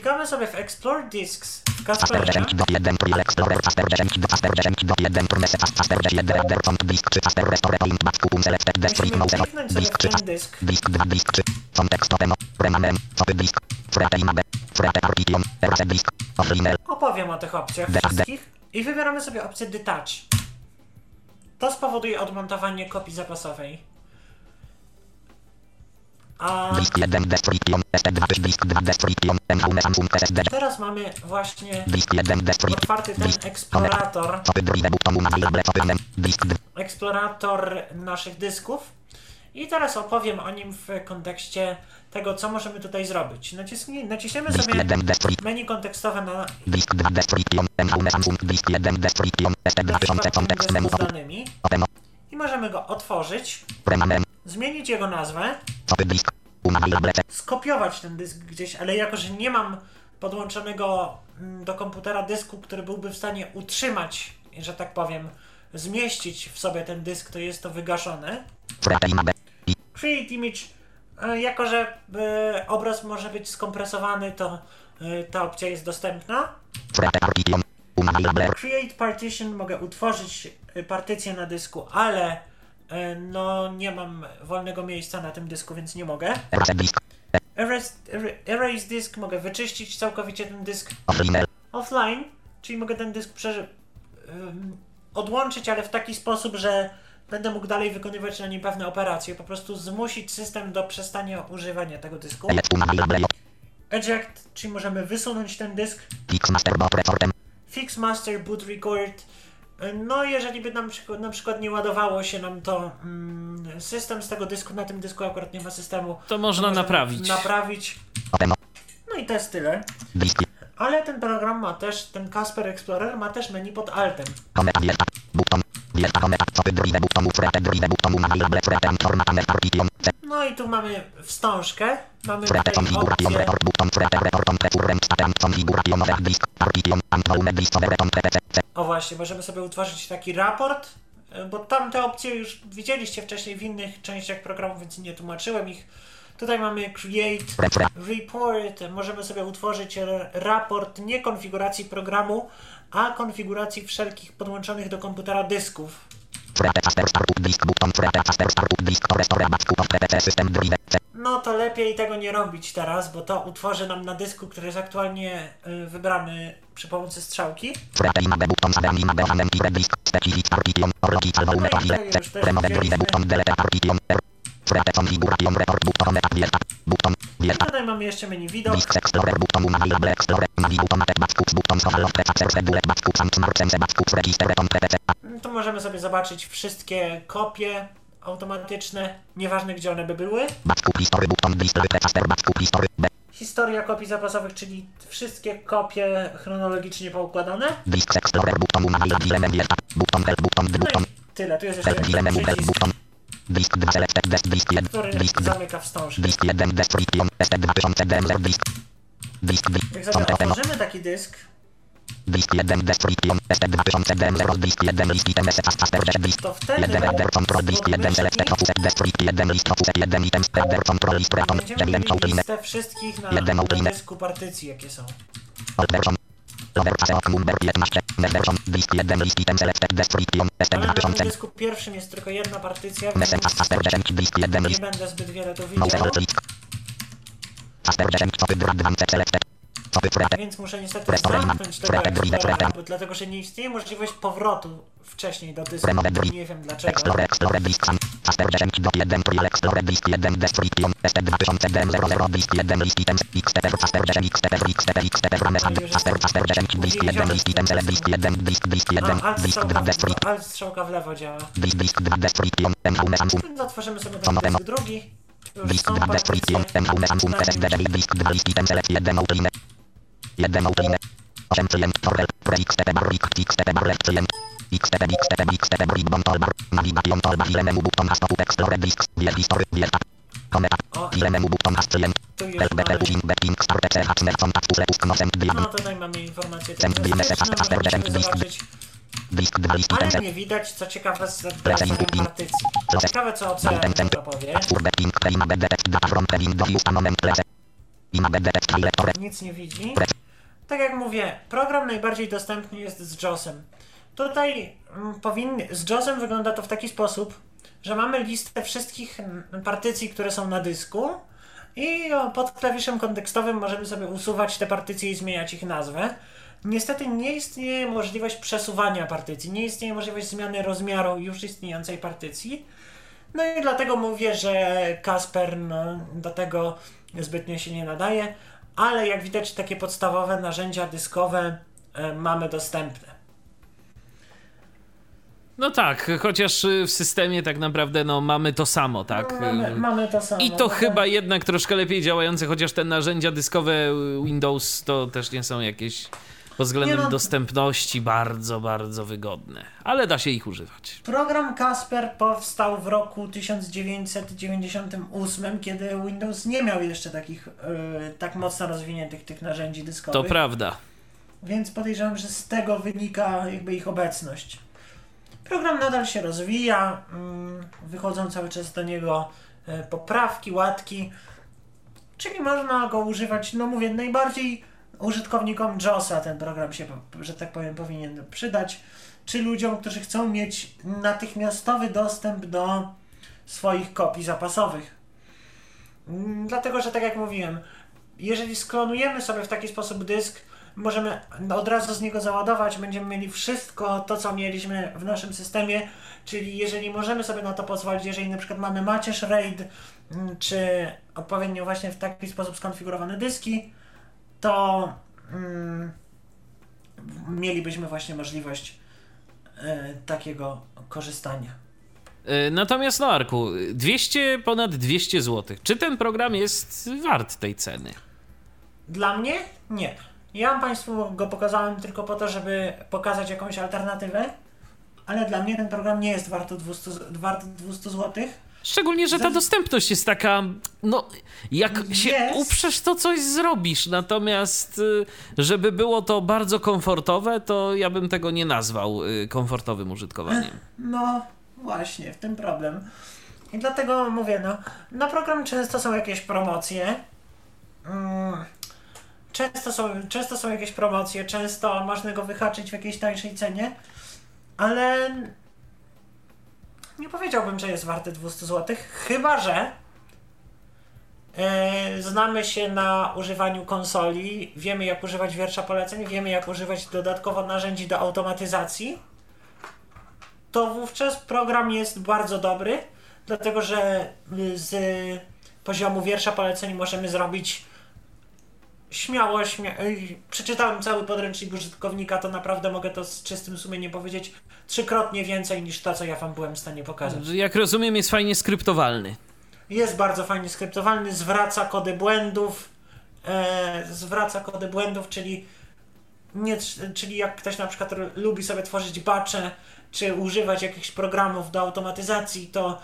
Klikamy sobie w Explore Disks w Faster, Kasperze. 10, do 1, Trial, Explorer, Faster, 10, do Faster, 10, do 1, Turmese, Fast, Faster, 10, Reader, Font, Disk, 3, Faster, Restore, Point, Back, Kupum, Selected, Destroy, Musimy Mouse, kliknąć sobie Disk, w 3, ten dysk. Disk 2, Disk 3, Font, Extopem, Remamem, Copy, Disk, Frete, Image, Frete, Artition, Erase, Disk, Offline, Opowiem o tych opcjach wszystkich i wybieramy sobie opcję Detach. To spowoduje odmontowanie kopii zapasowej. A Disk 1, Destruction, ST2, Disk 2, Destruction, MVM, Samsung, SSD, teraz mamy właśnie Disk 1, Destruction, otwarty ten eksplorator, Copy, Drive, Button, Unavailable, Copy, Disk 2, eksplorator naszych dysków. I teraz opowiem o nim w kontekście tego, co możemy tutaj zrobić. Naciśnij, naciśniemy Disk sobie 1, Destruction, menu kontekstowe na Disk 2, Destruction, MVM, Samsung, Disk 1, Destruction, ST2, na przykład 1000, tym kontekst menu, dysku z Copy, danymi. Open, i możemy go otworzyć, zmienić jego nazwę, skopiować ten dysk gdzieś, ale jako, że nie mam podłączonego mm, do komputera dysku, który byłby w stanie utrzymać, że tak powiem, zmieścić w sobie ten dysk, to jest to wygaszone. Create image, e, jako że e, obraz może być skompresowany, to e, ta opcja jest dostępna. Create partition, mogę utworzyć partycję na dysku, ale e, no nie mam wolnego miejsca na tym dysku, więc nie mogę. Erase, Erase, er- disk, mogę wyczyścić całkowicie ten dysk Offline, czyli mogę ten dysk prze, ym, odłączyć, ale w taki sposób, że będę mógł dalej wykonywać na nim pewne operacje, po prostu zmusić system do przestania używania tego dysku. Eject, czyli możemy wysunąć ten dysk. Fix, Master, Bot, Reportem, Fix Master Boot Record. No, jeżeli by nam na przykład nie ładowało się nam to mm, system z tego dysku, na tym dysku akurat nie ma systemu. To można możemy naprawić. Naprawić. No i to jest tyle. Ale ten program ma też, ten Casper Explorer ma też menu pod altem. No i tu mamy wstążkę. Mamy tutaj opcję O właśnie, możemy sobie utworzyć taki raport, y, bo tamte opcje już widzieliście wcześniej w innych częściach programu, więc nie tłumaczyłem ich. Tutaj mamy Create Report. Możemy sobie utworzyć raport nie konfiguracji programu, a konfiguracji wszelkich podłączonych do komputera dysków. No to lepiej tego nie robić teraz, bo to utworzy nam na dysku, który jest aktualnie y, wybrany przy pomocy strzałki. No i Wierta, tutaj mamy jeszcze menu widok. Tu możemy sobie zobaczyć wszystkie kopie automatyczne, nieważne gdzie one by były. Historia kopii zapasowych, czyli wszystkie kopie chronologicznie poukładane. No tyle. Tu jest jeszcze przycisk, Disk 2 Selected Desk Disk 1 który Disk 2 zamyka wstążkę. Disk 1 Destruction ST2000 DMR Disk Disk 2 Jak otworzymy taki dysk, Disk 1 Destruction ST2000 DMR Disk 1 List Item SS Faster Disk to wtedy 1 Header Control Disk 1 Selected Focused Destruct 1 List Focused 1 Items Header Control List będziemy 9 mieli Outline listę wszystkich na, Jeden na outline. dysku partycji, jakie są. Alt version. Lower face of number 15. Next version. Disk 1 list item selected destruction. Ale na tym ST2000. dysku pierwszym jest tylko jedna partycja, Message więc faster 10. Disk 1 nie będę zbyt wiele tu Mouse widział. click. Faster 10. Copy advanced selected. Więc muszę niestety zamknąć tego Explorera, bo- dlatego że nie istnieje możliwość powrotu wcześniej do dysku. Nie wiem dlaczego. Explorer, explorer disk sam. Casper 10 do 1 Trial Explorer Disk 1 Description ST 2000 DM00 Disk 1 List Items XTP Casper 10 XTP XTP XTP Ramesand Casper Casper 10 Disk 1 List Items Select Disk 1 Disk Disk 1 A, alt Disk 2 strzałka, w lewo działa. Disk Disk 2 Description MV Samsung Zatworzymy sobie ten dysk drugi. Już Disk są 2 partycje. Description MV Samsung SSD 9 Disk 2 List Items Select 1 Outline 1 Outline 8 Client Torrel Pre XTP Bar Rick XTP Bar Left Client XTP XTP XTP Ribbon Toolbar Navigation Toolbar Ile menu button has to Explorer Disks Wiel History Wiel Tab Kometa O. Ile menu button has Client Tu już LBP mamy. Pushing Backing Start PC Haczner Contact Puse Pusk Nosem No tutaj mamy informacje Cent terrorystyczne, DNS, Casper możemy 10 disk. Disk 2 List Ale nie widać, co ciekawe z partycji. Ciekawe, co OC Mountain Center. to powie. Prima Bed Detect Data from Previn do Use Moment Place Ima File Lector Nic nie widzi. Tak jak mówię, program najbardziej dostępny jest z JOSem. Tutaj mm, powinny, z JOSem wygląda to w taki sposób, że mamy listę wszystkich mm, partycji, które są na dysku i o, pod klawiszem kontekstowym możemy sobie usuwać te partycje i zmieniać ich nazwę. Niestety nie istnieje możliwość przesuwania partycji, nie istnieje możliwość zmiany rozmiaru już istniejącej partycji. No i dlatego mówię, że Kasper no, do tego zbytnio się nie nadaje, ale jak widać takie podstawowe narzędzia dyskowe e, mamy dostępne. No tak, chociaż y, w systemie tak naprawdę no, mamy to samo, tak? Mamy, Y, mamy to samo. I to Mamy- chyba jednak troszkę lepiej działające, chociaż te narzędzia dyskowe y, Windows to też nie są jakieś pod względem no. dostępności bardzo, bardzo wygodne. Ale da się ich używać. Program Kasper powstał w roku 1998, kiedy Windows nie miał jeszcze takich e, tak mocno rozwiniętych tych narzędzi dyskowych. To prawda. Więc podejrzewam, że z tego wynika jakby ich obecność. Program nadal się rozwija, mm, wychodzą cały czas do niego e, poprawki, łatki, czyli można go używać, no mówię, najbardziej użytkownikom JOSa ten program się, że tak powiem, powinien przydać, czy ludziom, którzy chcą mieć natychmiastowy dostęp do swoich kopii zapasowych. Mm, Dlatego, że tak jak mówiłem, jeżeli sklonujemy sobie w taki sposób dysk, możemy od razu z niego załadować, będziemy mieli wszystko to, co mieliśmy w naszym systemie, czyli jeżeli możemy sobie na to pozwolić, jeżeli na przykład mamy macierz RAID, mm, czy odpowiednio właśnie w taki sposób skonfigurowane dyski, to mm, mielibyśmy właśnie możliwość e, takiego korzystania. Y, Natomiast no Arku, 200, ponad 200 zł. Czy ten program jest wart tej ceny? Dla mnie nie. Ja Państwu go pokazałem tylko po to, żeby pokazać jakąś alternatywę, ale dla mnie ten program nie jest wart 200, z- wart 200 zł. Szczególnie, że ta dostępność jest taka, no, jak się Jest. uprzesz, to coś zrobisz. Natomiast, y, żeby było to bardzo komfortowe, to ja bym tego nie nazwał y, komfortowym użytkowaniem. No właśnie, w tym problem. I dlatego mówię, no, na program często są jakieś promocje. Mm, często, są, często są jakieś promocje, często można go wyhaczyć w jakiejś tańszej cenie, ale nie powiedziałbym, że jest warty 200 zł, chyba że e, znamy się na używaniu konsoli, wiemy jak używać wiersza poleceń, wiemy jak używać dodatkowo narzędzi do automatyzacji. To wówczas program jest bardzo dobry, dlatego że y, z poziomu wiersza poleceń możemy zrobić śmiało, śmia y, przeczytałem cały podręcznik użytkownika, to naprawdę mogę to z czystym sumieniem powiedzieć trzykrotnie więcej niż to, co ja wam byłem w stanie pokazać. Jak rozumiem, jest fajnie skryptowalny. Jest bardzo fajnie skryptowalny, zwraca kody błędów, e, zwraca kody błędów, czyli, nie, czyli jak ktoś na przykład lubi sobie tworzyć bacze, czy używać jakichś programów do automatyzacji, to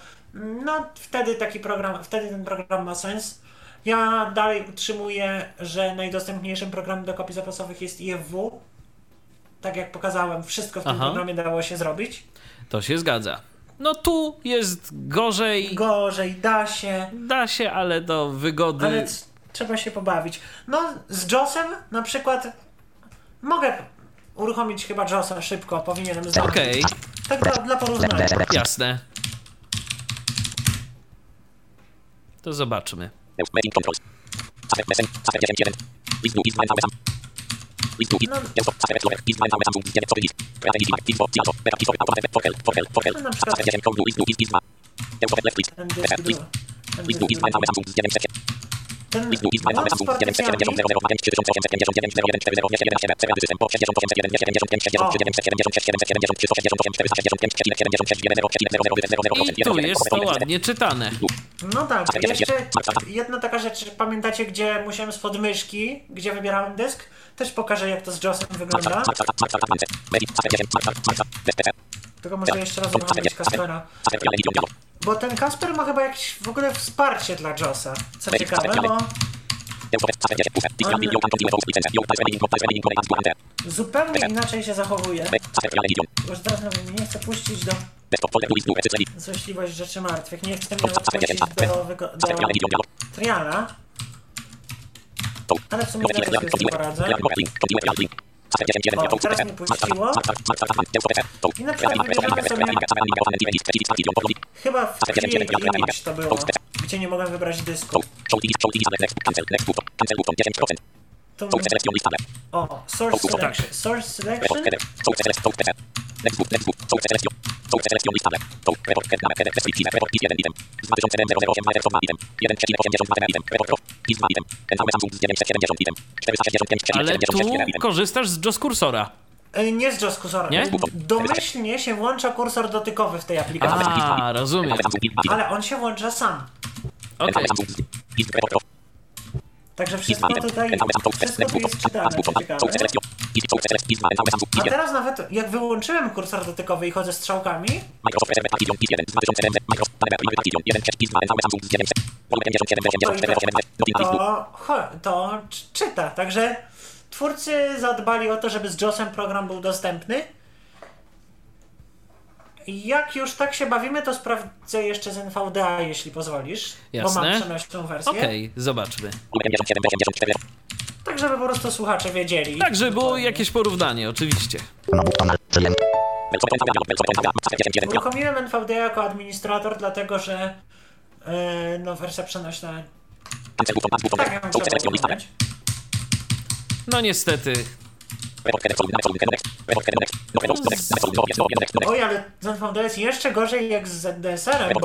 no wtedy taki program, wtedy ten program ma sens. Ja dalej utrzymuję, że najdostępniejszym programem do kopii zapasowych jest IFW. Tak jak pokazałem, wszystko w tym Aha. programie dało się zrobić. To się zgadza. No tu jest gorzej, Gorzej, da się. da się, ale do wygody. Ale c- trzeba się pobawić. No, z JOSem na przykład mogę uruchomić chyba JOSa szybko, powinienem zdążyć. Okej, Tak dla, dla porównania. jasne. To zobaczmy. Meeting controls. Casper Mesen, Casper 10 1. List new is 9000. No, no na przykład ten dysk był. Ten dysk był. Ten I tu jest to ładnie czytane. No tak, jeszcze jedna taka rzecz, pamiętacie, gdzie musiałem z podmyszki, gdzie wybierałem dysk? Też pokażę, jak to z JOSem wygląda. Tylko może jeszcze raz uruchomić Kaspera. Bo ten Kasper ma chyba jakieś w ogóle wsparcie dla JOSa. Co ciekawe, bo zupełnie inaczej się zachowuje. Już teraz nawet nie chcę puścić do złośliwość rzeczy martwych. Nie chcę mnie puścić do, wygo- do triala. Ale w sumie tym poradzę. O, teraz mnie puściło. I na przykład sobie... Chyba w Image to było, gdzie nie mogłem wybrać dysku. O, Source Selection. Source Selection. Ale tu korzystasz z JOS kursora. E, Nie z JOS kursora. Nie? Domyślnie się włącza kursor dotykowy w tej aplikacji. A, rozumiem. Ale on się włącza sam. Okej. Także wszystko tutaj, wszystko tu jest czytane. A teraz nawet jak wyłączyłem kursor dotykowy i chodzę strzałkami, to, to czy- czyta. Także twórcy zadbali o to, żeby z JOSem program był dostępny. Jak już tak się bawimy, to sprawdzę jeszcze z NVDA, jeśli pozwolisz. Bo Jasne. mam przenośną wersję. Okej, zobaczmy. Tak, żeby po prostu słuchacze wiedzieli. Tak, żeby było jakieś porównanie, oczywiście. Uruchomiłem NVDA jako administrator, dlatego że yy, no, wersja przenośna tak uruchomić. No niestety. Oj, ale z NVDA jest jeszcze gorzej jak z ZDSR-em, bo w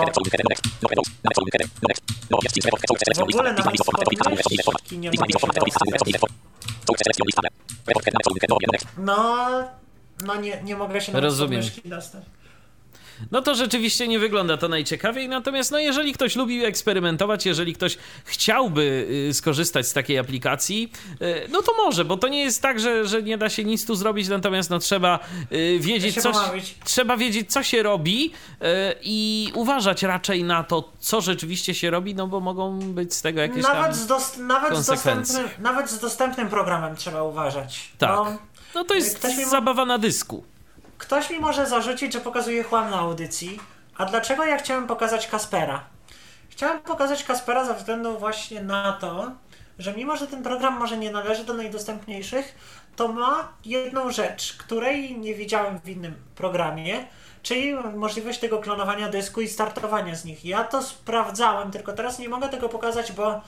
ogóle podmyszki nie mogę się dostać. No, no nie, nie mogę się nawet Rozumiem. dostać. No to rzeczywiście nie wygląda to najciekawiej, natomiast no jeżeli ktoś lubi eksperymentować, jeżeli ktoś chciałby y, skorzystać z takiej aplikacji, y, no to może, bo to nie jest tak, że, że nie da się nic tu zrobić, natomiast no trzeba y, wiedzieć, co, trzeba wiedzieć, co się robi i uważać raczej na to, co rzeczywiście się robi, no bo mogą być z tego jakieś. Nawet, z, dos- nawet, z konsekwencje. dostępnym, nawet z dostępnym programem trzeba uważać. Tak. Bo No to jest zabawa na dysku. Ktoś mi może zarzucić, że pokazuję chłam na audycji. A dlaczego ja chciałem pokazać Kaspera? Chciałem pokazać Kaspera ze względu właśnie na to, że mimo, że ten program może nie należy do najdostępniejszych, to ma jedną rzecz, której nie widziałem w innym programie, czyli możliwość tego klonowania dysku i startowania z nich. Ja to sprawdzałem, tylko teraz nie mogę tego pokazać, bo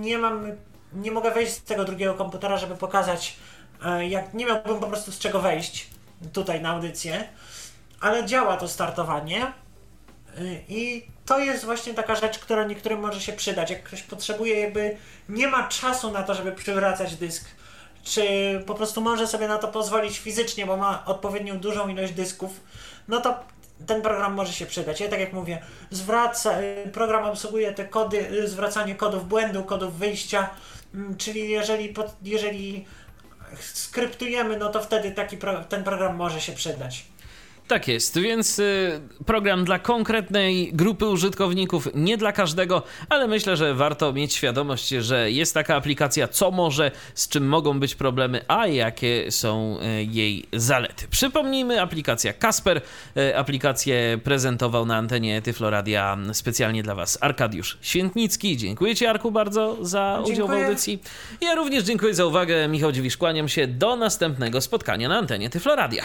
nie mam, nie mogę wejść z tego drugiego komputera, żeby pokazać, e, jak nie miałbym po prostu z czego wejść tutaj na audycję, ale działa to startowanie y, i to jest właśnie taka rzecz, która niektórym może się przydać. Jak ktoś potrzebuje, jakby nie ma czasu na to, żeby przywracać dysk, czy po prostu może sobie na to pozwolić fizycznie, bo ma odpowiednią dużą ilość dysków, no to ten program może się przydać. Ja tak jak mówię, zwraca, y, program obsługuje te kody, y, zwracanie kodów błędu, kodów wyjścia, mm, czyli jeżeli, jeżeli skryptujemy, no to wtedy taki pro, ten program może się przydać. Tak jest, więc y, program dla konkretnej grupy użytkowników, nie dla każdego, ale myślę, że warto mieć świadomość, że jest taka aplikacja, co może, z czym mogą być problemy, a jakie są y, jej zalety. Przypomnijmy, aplikacja Kasper, y, aplikację prezentował na antenie Tyfloradia specjalnie dla Was Arkadiusz Świętnicki. Dziękuję Ci, Arku, bardzo za udział w audycji. Ja również dziękuję za uwagę. Michał Dziwisz, kłaniam się do następnego spotkania na antenie Tyfloradia.